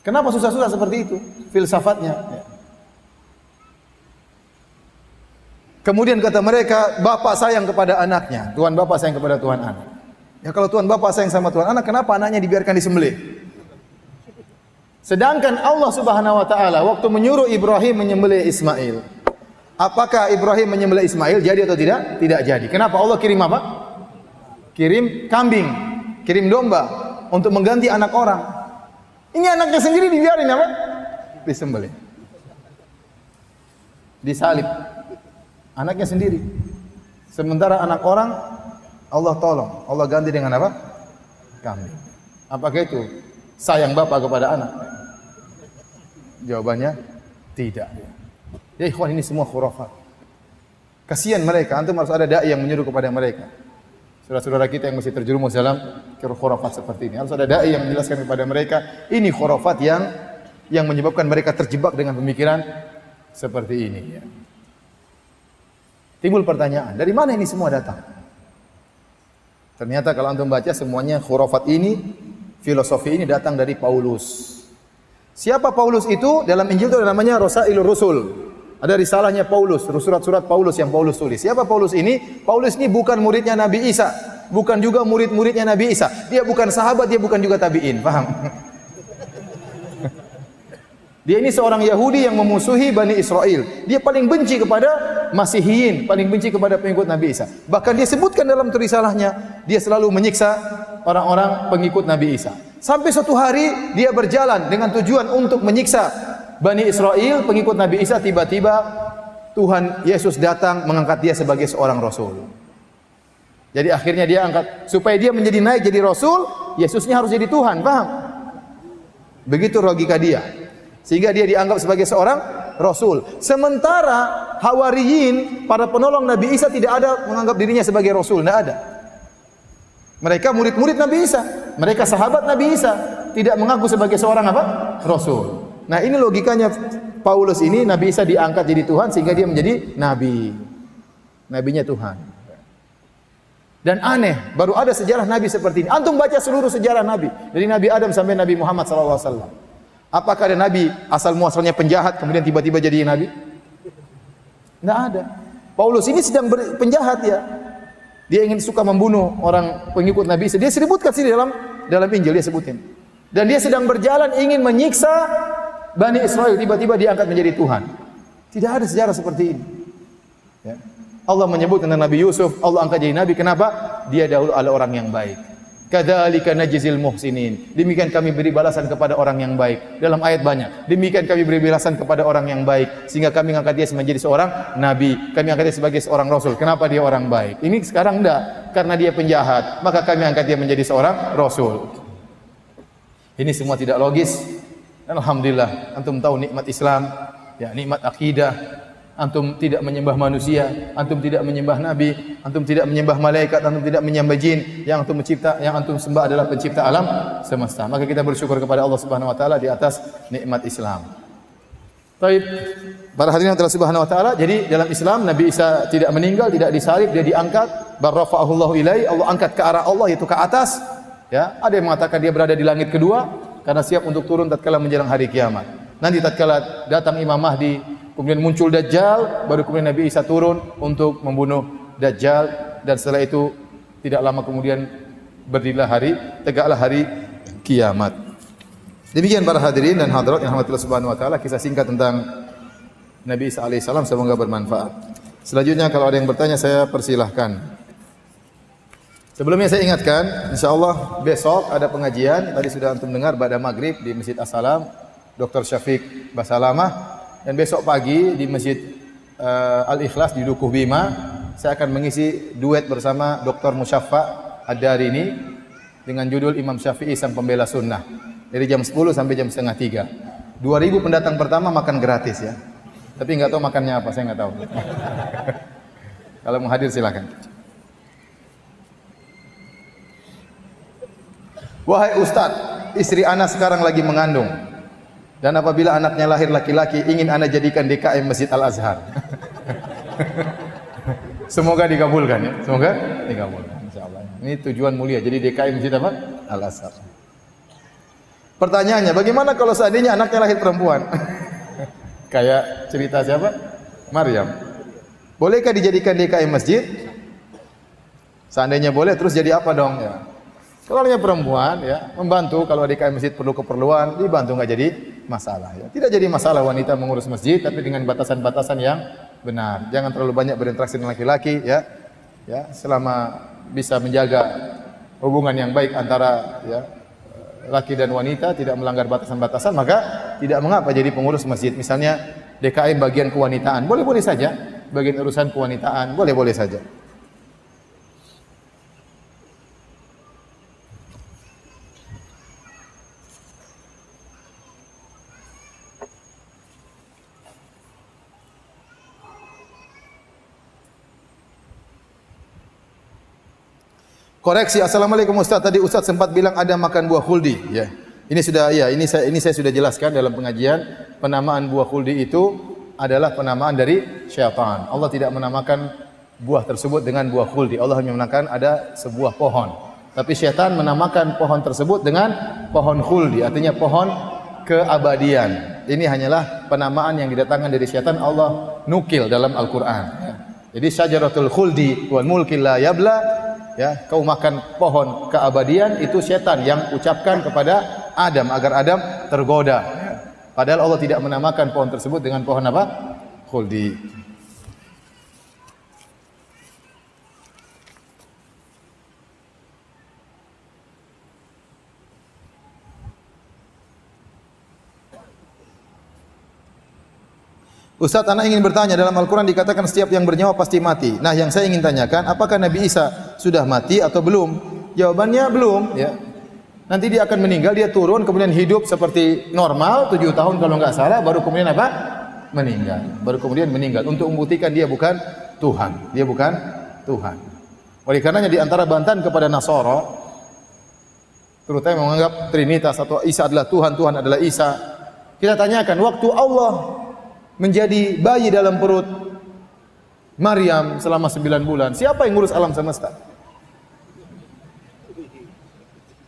Kenapa susah-susah seperti itu? Filsafatnya. Ya. Kemudian kata mereka, bapak sayang kepada anaknya. Tuhan bapak sayang kepada Tuhan anak. Ya kalau Tuhan bapak sayang sama Tuhan anak, kenapa anaknya dibiarkan disembelih? Sedangkan Allah Subhanahu wa taala waktu menyuruh Ibrahim menyembelih Ismail. Apakah Ibrahim menyembelih Ismail jadi atau tidak? Tidak jadi. Kenapa Allah kirim apa? Kirim kambing, kirim domba untuk mengganti anak orang. Ini anaknya sendiri dibiarin apa? Disembelih. Disalib anaknya sendiri. Sementara anak orang Allah tolong, Allah ganti dengan apa? Kambing. Apakah itu sayang bapak kepada anak? Jawabannya tidak. Ya ikhwan ini semua khurafat. Kasihan mereka, antum harus ada dai yang menyuruh kepada mereka. Saudara-saudara kita yang masih terjerumus dalam khurafat seperti ini. Harus ada dai yang menjelaskan kepada mereka, ini khurafat yang yang menyebabkan mereka terjebak dengan pemikiran seperti ini. Timbul pertanyaan, dari mana ini semua datang? Ternyata kalau antum baca semuanya khurafat ini, filosofi ini datang dari Paulus. Siapa Paulus itu? Dalam Injil itu namanya Rosailur Rusul. Ada risalahnya Paulus, surat-surat Paulus yang Paulus tulis. Siapa Paulus ini? Paulus ini bukan muridnya Nabi Isa, bukan juga murid-muridnya Nabi Isa. Dia bukan sahabat, dia bukan juga tabi'in. Paham? Dia ini seorang Yahudi yang memusuhi Bani Israel. Dia paling benci kepada Masihiyin, paling benci kepada pengikut Nabi Isa. Bahkan dia sebutkan dalam risalahnya, dia selalu menyiksa orang-orang pengikut Nabi Isa. Sampai suatu hari dia berjalan dengan tujuan untuk menyiksa Bani Israel, pengikut Nabi Isa, tiba-tiba Tuhan Yesus datang mengangkat dia sebagai seorang rasul. Jadi akhirnya dia angkat supaya dia menjadi naik jadi rasul, Yesusnya harus jadi Tuhan, paham? Begitu logika dia. Sehingga dia dianggap sebagai seorang rasul. Sementara Hawariyin, para penolong Nabi Isa tidak ada menganggap dirinya sebagai rasul, tidak ada. Mereka murid-murid Nabi Isa, mereka sahabat Nabi Isa, tidak mengaku sebagai seorang apa? Rasul. Nah, ini logikanya Paulus ini Nabi Isa diangkat jadi Tuhan sehingga dia menjadi nabi. Nabinya Tuhan. Dan aneh, baru ada sejarah Nabi seperti ini. Antum baca seluruh sejarah Nabi. Dari Nabi Adam sampai Nabi Muhammad SAW. Apakah ada Nabi asal muasalnya penjahat kemudian tiba-tiba jadi Nabi? Tidak ada. Paulus ini sedang penjahat ya. Dia ingin suka membunuh orang pengikut Nabi. Dia sebutkan sini dalam dalam Injil dia sebutin. Dan dia sedang berjalan ingin menyiksa Bani Israel tiba-tiba diangkat menjadi Tuhan. Tidak ada sejarah seperti ini. Ya. Allah menyebut tentang Nabi Yusuf, Allah angkat jadi nabi. Kenapa? Dia dahulu adalah orang yang baik. Kadzalika najzil muhsinin. Demikian kami beri balasan kepada orang yang baik. Dalam ayat banyak. Demikian kami beri balasan kepada orang yang baik sehingga kami angkat dia menjadi seorang nabi. Kami angkat dia sebagai seorang rasul. Kenapa dia orang baik? Ini sekarang enggak, karena dia penjahat. Maka kami angkat dia menjadi seorang rasul. Ini semua tidak logis. Alhamdulillah, antum tahu nikmat Islam, ya nikmat akidah, antum tidak menyembah manusia, antum tidak menyembah nabi, antum tidak menyembah malaikat, antum tidak menyembah jin, yang antum mencipta, yang antum sembah adalah pencipta alam semesta. Maka kita bersyukur kepada Allah Subhanahu wa taala di atas nikmat Islam. Baik, para hadirin Allah Subhanahu wa taala, jadi dalam Islam Nabi Isa tidak meninggal, tidak disalib, dia diangkat, barrafa'ahullahu ilai, Allah angkat ke arah Allah yaitu ke atas. Ya, ada yang mengatakan dia berada di langit kedua karena siap untuk turun tatkala menjelang hari kiamat. Nanti tatkala datang Imam Mahdi, kemudian muncul Dajjal, baru kemudian Nabi Isa turun untuk membunuh Dajjal dan setelah itu tidak lama kemudian berdirilah hari tegaklah hari kiamat. Demikian para hadirin dan hadirat yang rahmatillah subhanahu wa taala kisah singkat tentang Nabi Isa alaihissalam semoga bermanfaat. Selanjutnya kalau ada yang bertanya saya persilahkan. Sebelumnya saya ingatkan, insya Allah besok ada pengajian. Tadi sudah antum dengar pada maghrib di Masjid Assalam, Dr. Syafiq Basalamah dan besok pagi di Masjid uh, Al-Ikhlas di Dukuh Bima, saya akan mengisi duet bersama Dr. Musyaffa Ad-Darini dengan judul Imam Syafi'i Sang Pembela Sunnah. Dari jam 10 sampai jam setengah 3. 2000 pendatang pertama makan gratis ya. Tapi nggak tahu makannya apa, saya nggak tahu. *laughs* Kalau mau hadir silakan. Wahai Ustadz, istri anak sekarang lagi mengandung. Dan apabila anaknya lahir laki-laki, ingin anda jadikan DKM Masjid Al Azhar. *laughs* Semoga dikabulkan ya. Semoga dikabulkan. Insyaallah. Ini tujuan mulia. Jadi DKM Masjid apa? Al Azhar. Pertanyaannya, bagaimana kalau seandainya anaknya lahir perempuan? *laughs* Kayak cerita siapa? Maryam. Bolehkah dijadikan DKM masjid? Seandainya boleh, terus jadi apa dong? Ya. Kalau hanya perempuan ya membantu kalau adik masjid perlu keperluan dibantu nggak jadi masalah ya. Tidak jadi masalah wanita mengurus masjid tapi dengan batasan-batasan yang benar. Jangan terlalu banyak berinteraksi dengan laki-laki ya. Ya, selama bisa menjaga hubungan yang baik antara ya laki dan wanita tidak melanggar batasan-batasan maka tidak mengapa jadi pengurus masjid. Misalnya DKM bagian kewanitaan, boleh-boleh saja. Bagian urusan kewanitaan, boleh-boleh saja. Koreksi, assalamualaikum Ustaz. Tadi Ustaz sempat bilang ada makan buah khuldi. Ya, ini sudah ya, ini saya ini saya sudah jelaskan dalam pengajian. Penamaan buah khuldi itu adalah penamaan dari syaitan. Allah tidak menamakan buah tersebut dengan buah khuldi. Allah hanya menamakan ada sebuah pohon. Tapi syaitan menamakan pohon tersebut dengan pohon khuldi, artinya pohon keabadian. Ini hanyalah penamaan yang didatangkan dari syaitan Allah nukil dalam Al-Qur'an. Ya. Jadi syajaratul khuldi wal mulki la yabla ya kau makan pohon keabadian itu setan yang ucapkan kepada Adam agar Adam tergoda. Padahal Allah tidak menamakan pohon tersebut dengan pohon apa? Khuldi Ustaz, anak ingin bertanya, dalam Al-Quran dikatakan setiap yang bernyawa pasti mati. Nah, yang saya ingin tanyakan, apakah Nabi Isa sudah mati atau belum? Jawabannya belum. Ya. Nanti dia akan meninggal, dia turun, kemudian hidup seperti normal, tujuh tahun kalau nggak salah, baru kemudian apa? meninggal. Baru kemudian meninggal untuk membuktikan dia bukan Tuhan. Dia bukan Tuhan. Oleh karenanya di antara bantahan kepada Nasara terutama menganggap Trinitas atau Isa adalah Tuhan, Tuhan adalah Isa. Kita tanyakan waktu Allah menjadi bayi dalam perut Maryam selama sembilan bulan, siapa yang ngurus alam semesta?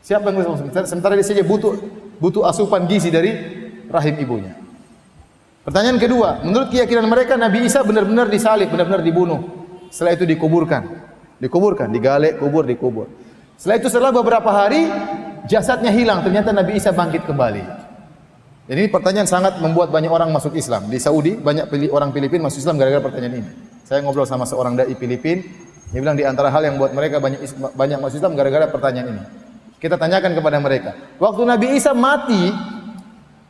Siapa yang ngurus alam semesta? Sementara dia saja butuh butuh asupan gizi dari rahim ibunya. Pertanyaan kedua, menurut keyakinan mereka Nabi Isa benar-benar disalib, benar-benar dibunuh. Setelah itu dikuburkan. Dikuburkan, digalek, kubur, dikubur. Setelah itu setelah beberapa hari jasadnya hilang, ternyata Nabi Isa bangkit kembali. Jadi ini pertanyaan sangat membuat banyak orang masuk Islam. Di Saudi banyak orang Filipin masuk Islam gara-gara pertanyaan ini. Saya ngobrol sama seorang dai Filipin, dia bilang di antara hal yang buat mereka banyak banyak masuk Islam gara-gara pertanyaan ini. Kita tanyakan kepada mereka, waktu Nabi Isa mati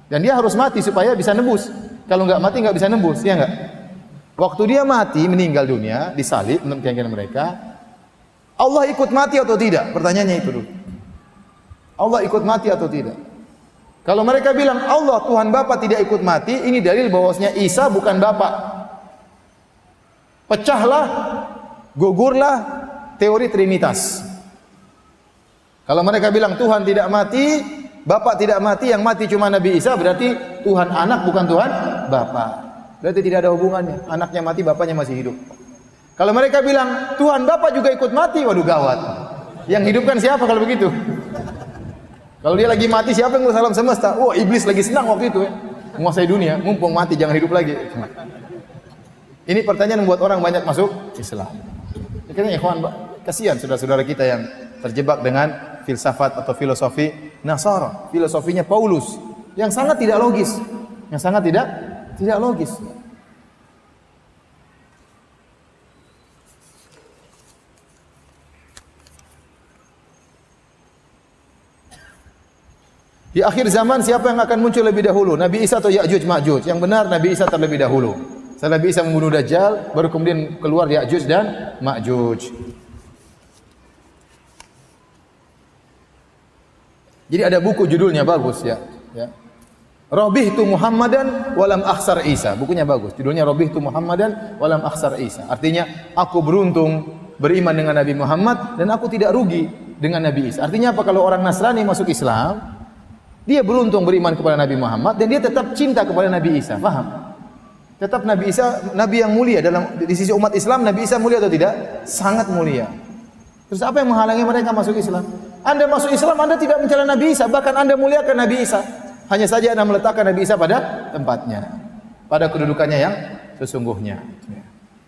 dan dia harus mati supaya bisa nebus. Kalau nggak mati nggak bisa nebus, ya nggak? Waktu dia mati meninggal dunia disalib menurut keyakinan mereka, Allah ikut mati atau tidak? Pertanyaannya itu dulu. Allah ikut mati atau tidak? Kalau mereka bilang Allah Tuhan Bapa tidak ikut mati, ini dalil bahwasanya Isa bukan Bapa. Pecahlah, gugurlah teori Trinitas. Kalau mereka bilang Tuhan tidak mati, Bapak tidak mati, yang mati cuma Nabi Isa, berarti Tuhan anak bukan Tuhan Bapak. Berarti tidak ada hubungannya. Anaknya mati, bapaknya masih hidup. Kalau mereka bilang Tuhan Bapak juga ikut mati, waduh gawat. Yang hidupkan siapa kalau begitu? Kalau dia lagi mati siapa yang ngurus alam semesta? Oh, iblis lagi senang waktu itu ya. Menguasai dunia, mumpung mati jangan hidup lagi. Ini pertanyaan membuat orang banyak masuk Islam. Akhirnya ikhwan, kasihan saudara-saudara kita yang terjebak dengan filsafat atau filosofi Nasara, filosofinya Paulus yang sangat tidak logis, yang sangat tidak tidak logis. Di akhir zaman siapa yang akan muncul lebih dahulu? Nabi Isa atau Ya'juj Ma'juj? Yang benar Nabi Isa terlebih dahulu. Setelah Nabi Isa membunuh Dajjal, baru kemudian keluar Ya'juj dan Ma'juj. Jadi ada buku judulnya bagus ya. ya. Robih tu Muhammadan walam akhsar Isa. Bukunya bagus. Judulnya Robih tu Muhammadan walam akhsar Isa. Artinya aku beruntung beriman dengan Nabi Muhammad dan aku tidak rugi dengan Nabi Isa. Artinya apa kalau orang Nasrani masuk Islam, dia beruntung beriman kepada Nabi Muhammad dan dia tetap cinta kepada Nabi Isa. Faham? Tetap Nabi Isa nabi yang mulia dalam di sisi umat Islam Nabi Isa mulia atau tidak? Sangat mulia. Terus apa yang menghalangi mereka masuk Islam? Anda masuk Islam Anda tidak mencela Nabi Isa, bahkan Anda muliakan Nabi Isa. Hanya saja Anda meletakkan Nabi Isa pada tempatnya. Pada kedudukannya yang sesungguhnya.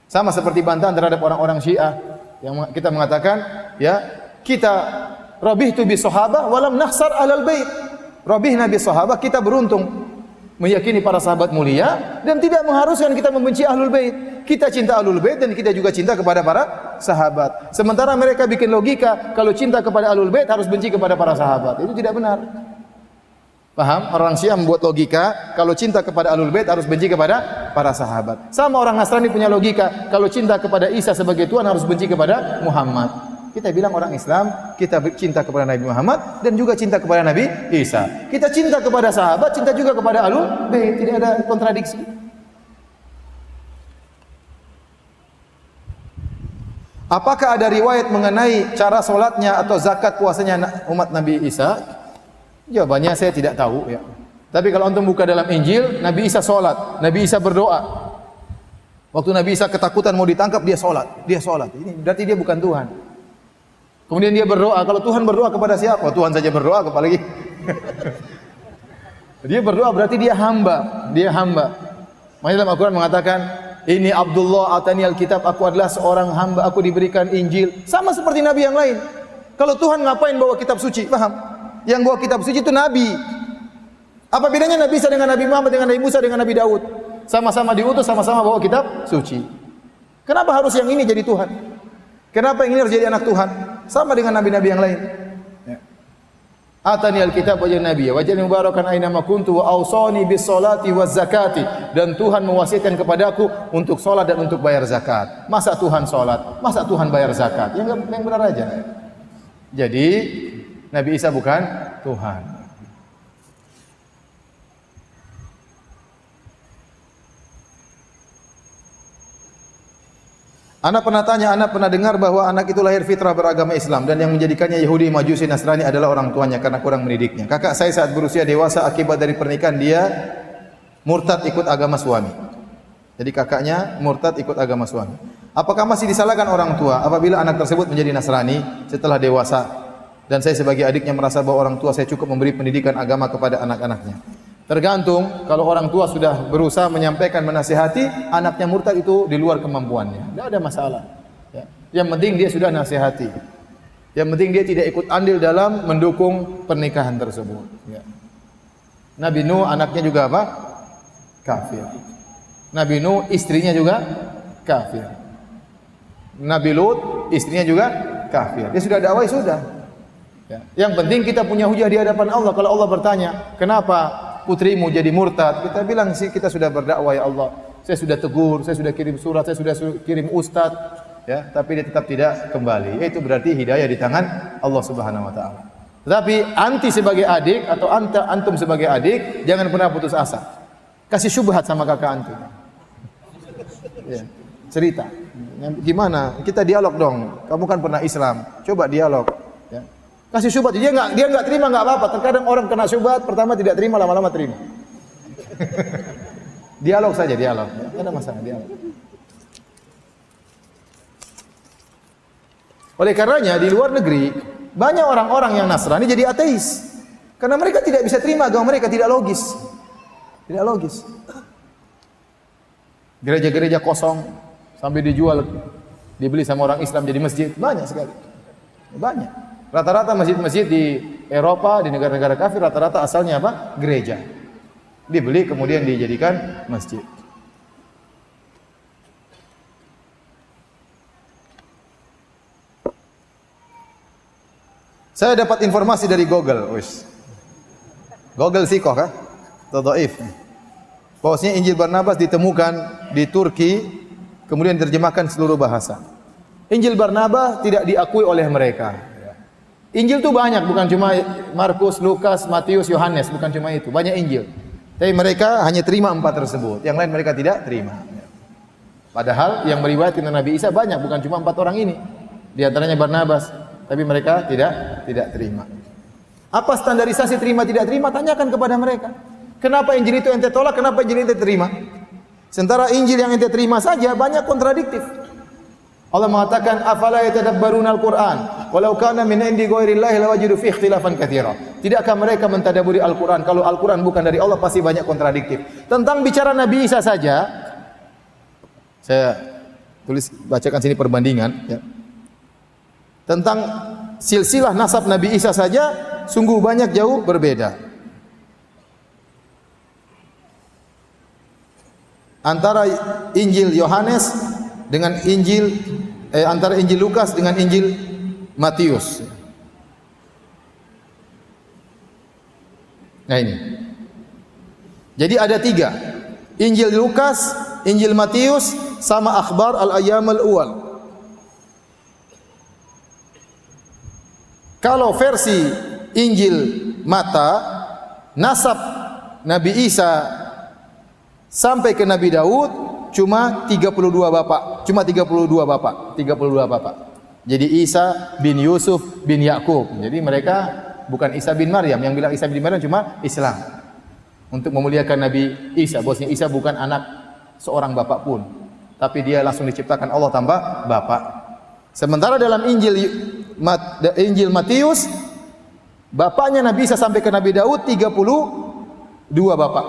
Sama seperti bantahan terhadap orang-orang Syiah yang kita mengatakan ya kita rabihtu bi sahabah walam nahsar alal bait Robih Nabi sahabat kita beruntung meyakini para sahabat mulia dan tidak mengharuskan kita membenci ahlul bait. Kita cinta ahlul bait dan kita juga cinta kepada para sahabat. Sementara mereka bikin logika kalau cinta kepada ahlul bait harus benci kepada para sahabat. Itu tidak benar. Paham? Orang Syiah membuat logika kalau cinta kepada ahlul bait harus benci kepada para sahabat. Sama orang Nasrani punya logika kalau cinta kepada Isa sebagai Tuhan harus benci kepada Muhammad. Kita bilang orang Islam, kita cinta kepada Nabi Muhammad dan juga cinta kepada Nabi Isa. Kita cinta kepada sahabat, cinta juga kepada alul bait, tidak ada kontradiksi. Apakah ada riwayat mengenai cara solatnya atau zakat puasanya umat Nabi Isa? Jawabannya saya tidak tahu ya. Tapi kalau untuk buka dalam Injil, Nabi Isa solat, Nabi Isa berdoa. Waktu Nabi Isa ketakutan mau ditangkap, dia solat, dia solat. Ini berarti dia bukan Tuhan. Kemudian dia berdoa. Kalau Tuhan berdoa kepada siapa? Tuhan saja berdoa, apalagi *laughs* dia berdoa berarti dia hamba, dia hamba. Makanya dalam Al-Quran mengatakan, ini Abdullah atani Alkitab, aku adalah seorang hamba, aku diberikan Injil. Sama seperti Nabi yang lain. Kalau Tuhan ngapain bawa kitab suci? Paham? Yang bawa kitab suci itu Nabi. Apa bedanya Nabi Isa dengan Nabi Muhammad, dengan Nabi Musa, dengan Nabi Daud? Sama-sama diutus, sama-sama bawa kitab suci. Kenapa harus yang ini jadi Tuhan? Kenapa yang ini harus jadi anak Tuhan? Sama dengan nabi-nabi yang lain. Ya. Atani alkitab wa nabi wa jani mubarakan aina ma kuntu wa awsani bis salati waz zakati dan Tuhan mewasiatkan kepadaku untuk salat dan untuk bayar zakat. Masa Tuhan salat? Masa Tuhan bayar zakat? Yang yang benar aja. Jadi Nabi Isa bukan Tuhan. Anak pernah tanya, anak pernah dengar bahwa anak itu lahir fitrah beragama Islam dan yang menjadikannya Yahudi, Majusi, Nasrani adalah orang tuanya karena kurang mendidiknya. Kakak saya saat berusia dewasa akibat dari pernikahan dia murtad ikut agama suami. Jadi kakaknya murtad ikut agama suami. Apakah masih disalahkan orang tua apabila anak tersebut menjadi Nasrani setelah dewasa dan saya sebagai adiknya merasa bahwa orang tua saya cukup memberi pendidikan agama kepada anak-anaknya? Tergantung kalau orang tua sudah berusaha menyampaikan menasihati, anaknya murtad itu di luar kemampuannya. Tidak ada masalah. Ya. Yang penting dia sudah nasihati. Yang penting dia tidak ikut andil dalam mendukung pernikahan tersebut. Ya. Nabi Nuh anaknya juga apa? Kafir. Nabi Nuh istrinya juga kafir. Nabi Lut istrinya juga kafir. Dia sudah dakwah sudah. Ya. Yang penting kita punya hujah di hadapan Allah. Kalau Allah bertanya, kenapa putrimu jadi murtad, kita bilang sih kita sudah berdakwah ya Allah. Saya sudah tegur, saya sudah kirim surat, saya sudah kirim ustaz, ya, tapi dia tetap tidak kembali. Itu berarti hidayah di tangan Allah Subhanahu wa taala. Tetapi anti sebagai adik atau anta, antum sebagai adik jangan pernah putus asa. Kasih syubhat sama kakak antum. Ya, cerita. Gimana? Kita dialog dong. Kamu kan pernah Islam. Coba dialog. Kasih syubhat dia enggak dia enggak terima enggak apa-apa. Terkadang orang kena syubhat pertama tidak terima lama-lama terima. *laughs* dialog saja dialog. Tidak ada masalah dialog. Oleh karenanya di luar negeri banyak orang-orang yang Nasrani jadi ateis. Karena mereka tidak bisa terima agama mereka tidak logis. Tidak logis. Gereja-gereja kosong sampai dijual dibeli sama orang Islam jadi masjid banyak sekali. Banyak. Rata-rata masjid-masjid di Eropa, di negara-negara kafir, rata-rata asalnya apa? Gereja. Dibeli kemudian dijadikan masjid. Saya dapat informasi dari Google, wis. Google sih kok kah? Tadaif. Bahwasanya Injil Barnabas ditemukan di Turki, kemudian diterjemahkan seluruh bahasa. Injil Barnabas tidak diakui oleh mereka. Injil itu banyak, bukan cuma Markus, Lukas, Matius, Yohanes, bukan cuma itu. Banyak Injil. Tapi mereka hanya terima empat tersebut. Yang lain mereka tidak terima. Padahal yang meriwayatkan Nabi Isa banyak, bukan cuma empat orang ini. Di antaranya Barnabas. Tapi mereka tidak tidak terima. Apa standarisasi terima tidak terima? Tanyakan kepada mereka. Kenapa Injil itu ente tolak? Kenapa Injil ente terima? Sementara Injil yang ente terima saja banyak kontradiktif. Allah mengatakan afala yatadabbaruna al-Qur'an walau kana min indi ghairillahi lawajidu fi ikhtilafan katsira. Tidakkah mereka mentadaburi Al-Qur'an? Kalau Al-Qur'an bukan dari Allah pasti banyak kontradiktif. Tentang bicara Nabi Isa saja saya tulis bacakan sini perbandingan ya. Tentang silsilah nasab Nabi Isa saja sungguh banyak jauh berbeda. Antara Injil Yohanes dengan Injil eh, antara Injil Lukas dengan Injil Matius. Nah ini. Jadi ada tiga. Injil Lukas, Injil Matius, sama akhbar al-ayyam al-awal. Kalau versi Injil Mata, nasab Nabi Isa sampai ke Nabi Daud cuma 32 bapak, cuma 32 bapak, 32 bapak. Jadi Isa bin Yusuf bin Yakub. Jadi mereka bukan Isa bin Maryam, yang bilang Isa bin Maryam cuma Islam. Untuk memuliakan Nabi Isa, bosnya Isa bukan anak seorang bapak pun, tapi dia langsung diciptakan Allah tambah bapak. Sementara dalam Injil Injil Matius bapaknya Nabi Isa sampai ke Nabi Daud 32 bapak.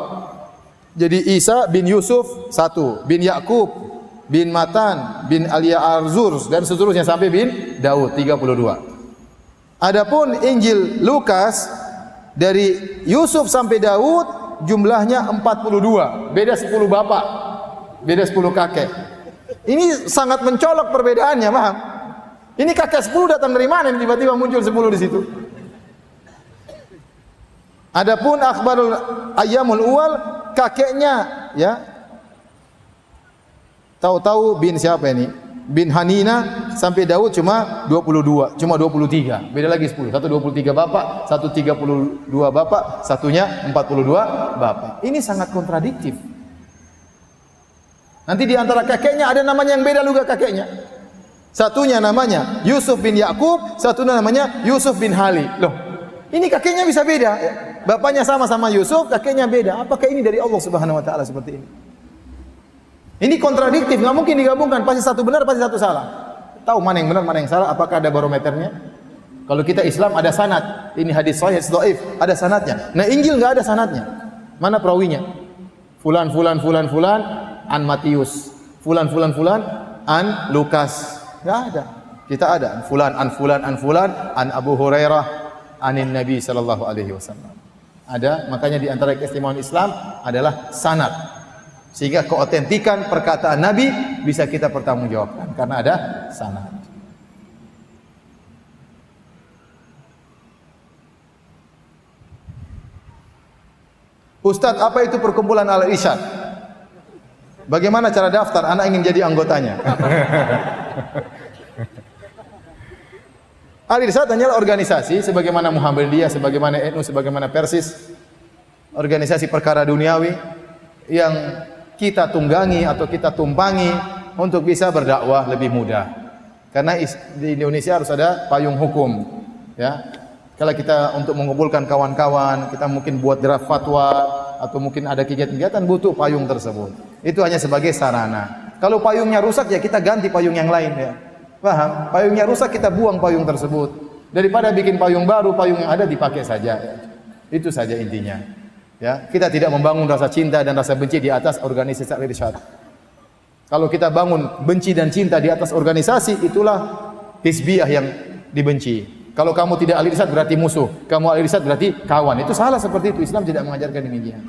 Jadi Isa bin Yusuf satu, bin Yakub, bin Matan, bin Alia Arzur dan seterusnya sampai bin Daud 32. Adapun Injil Lukas dari Yusuf sampai Daud jumlahnya 42, beda 10 bapak, beda 10 kakek. Ini sangat mencolok perbedaannya, paham? Ini kakek 10 datang dari mana tiba-tiba muncul 10 di situ? Adapun akhbarul ayyamul uwal kakeknya ya. Tahu-tahu bin siapa ini? Bin Hanina sampai Daud cuma 22, cuma 23. Beda lagi 10. Satu 23 bapak, satu 32 bapak, satunya 42 bapak. Ini sangat kontradiktif. Nanti di antara kakeknya ada namanya yang beda juga kakeknya. Satunya namanya Yusuf bin Yakub, satunya namanya Yusuf bin Hali. Loh, ini kakeknya bisa beda. Bapaknya sama sama Yusuf, kakeknya beda. Apakah ini dari Allah Subhanahu wa taala seperti ini? Ini kontradiktif, nggak mungkin digabungkan. Pasti satu benar, pasti satu salah. Tahu mana yang benar, mana yang salah? Apakah ada barometernya? Kalau kita Islam ada sanad. Ini hadis sahih, dhaif, ada sanadnya. Nah, Injil nggak ada sanadnya. Mana perawinya? Fulan, fulan, fulan, fulan, an Matius. Fulan, fulan, fulan, an Lukas. Nggak ada. Kita ada an fulan, an fulan, an fulan, an Abu Hurairah, anin Nabi sallallahu alaihi wasallam. Ada, makanya di antara keistimewaan Islam adalah sanad. Sehingga keotentikan perkataan Nabi bisa kita pertanggungjawabkan karena ada sanad. Ustadz, apa itu perkumpulan al-irsyad? Bagaimana cara daftar? Anak ingin jadi anggotanya. *laughs* Al-Irsyad hanyalah organisasi sebagaimana Muhammadiyah, sebagaimana NU, sebagaimana Persis. Organisasi perkara duniawi yang kita tunggangi atau kita tumpangi untuk bisa berdakwah lebih mudah. Karena di Indonesia harus ada payung hukum, ya. Kalau kita untuk mengumpulkan kawan-kawan, kita mungkin buat draft fatwa atau mungkin ada kegiatan-kegiatan butuh payung tersebut. Itu hanya sebagai sarana. Kalau payungnya rusak ya kita ganti payung yang lain ya. Paham? Payungnya rusak kita buang payung tersebut. Daripada bikin payung baru, payung yang ada dipakai saja. Itu saja intinya. Ya, kita tidak membangun rasa cinta dan rasa benci di atas organisasi irsyad. Kalau kita bangun benci dan cinta di atas organisasi, itulah hizbiyah yang dibenci. Kalau kamu tidak ahli irsyad berarti musuh, kamu ahli irsyad berarti kawan. Itu salah seperti itu. Islam tidak mengajarkan demikian.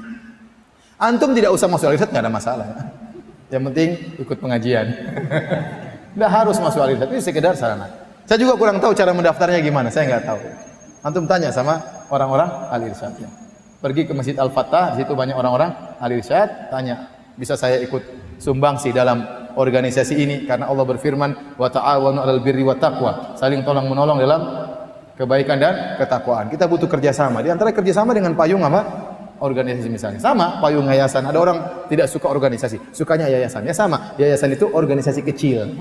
Antum tidak usah masuk ahli irsyad enggak ada masalah. Yang penting ikut pengajian. *laughs* Tidak harus masuk al tapi sekedar sarana. Saya juga kurang tahu cara mendaftarnya gimana, saya nggak tahu. Antum tanya sama orang-orang al irsyadnya. Pergi ke Masjid Al-Fatah, di situ banyak orang-orang al irsyad, tanya, bisa saya ikut sumbangsi dalam organisasi ini karena Allah berfirman wa ta'awanu 'alal birri wa taqwa, saling tolong menolong dalam kebaikan dan ketakwaan. Kita butuh kerjasama. Di antara kerjasama dengan payung apa? organisasi misalnya. Sama payung yayasan. Ada orang tidak suka organisasi, sukanya yayasan. Ya sama, yayasan itu organisasi kecil.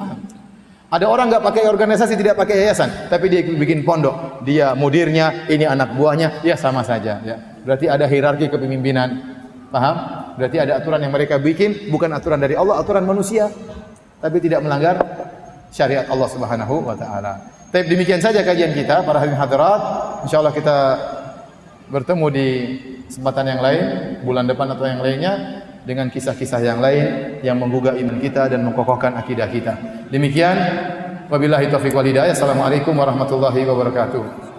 Ada orang nggak pakai organisasi, tidak pakai yayasan, tapi dia bikin pondok. Dia mudirnya, ini anak buahnya, ya sama saja. Ya. Berarti ada hierarki kepemimpinan. Paham? Berarti ada aturan yang mereka bikin, bukan aturan dari Allah, aturan manusia. Tapi tidak melanggar syariat Allah Subhanahu wa taala. Tapi demikian saja kajian kita para hadirin hadirat. Insyaallah kita bertemu di kesempatan yang lain, bulan depan atau yang lainnya dengan kisah-kisah yang lain yang menggugah iman kita dan mengkokohkan akidah kita. Demikian wabillahi taufiq wal hidayah. Assalamualaikum warahmatullahi wabarakatuh.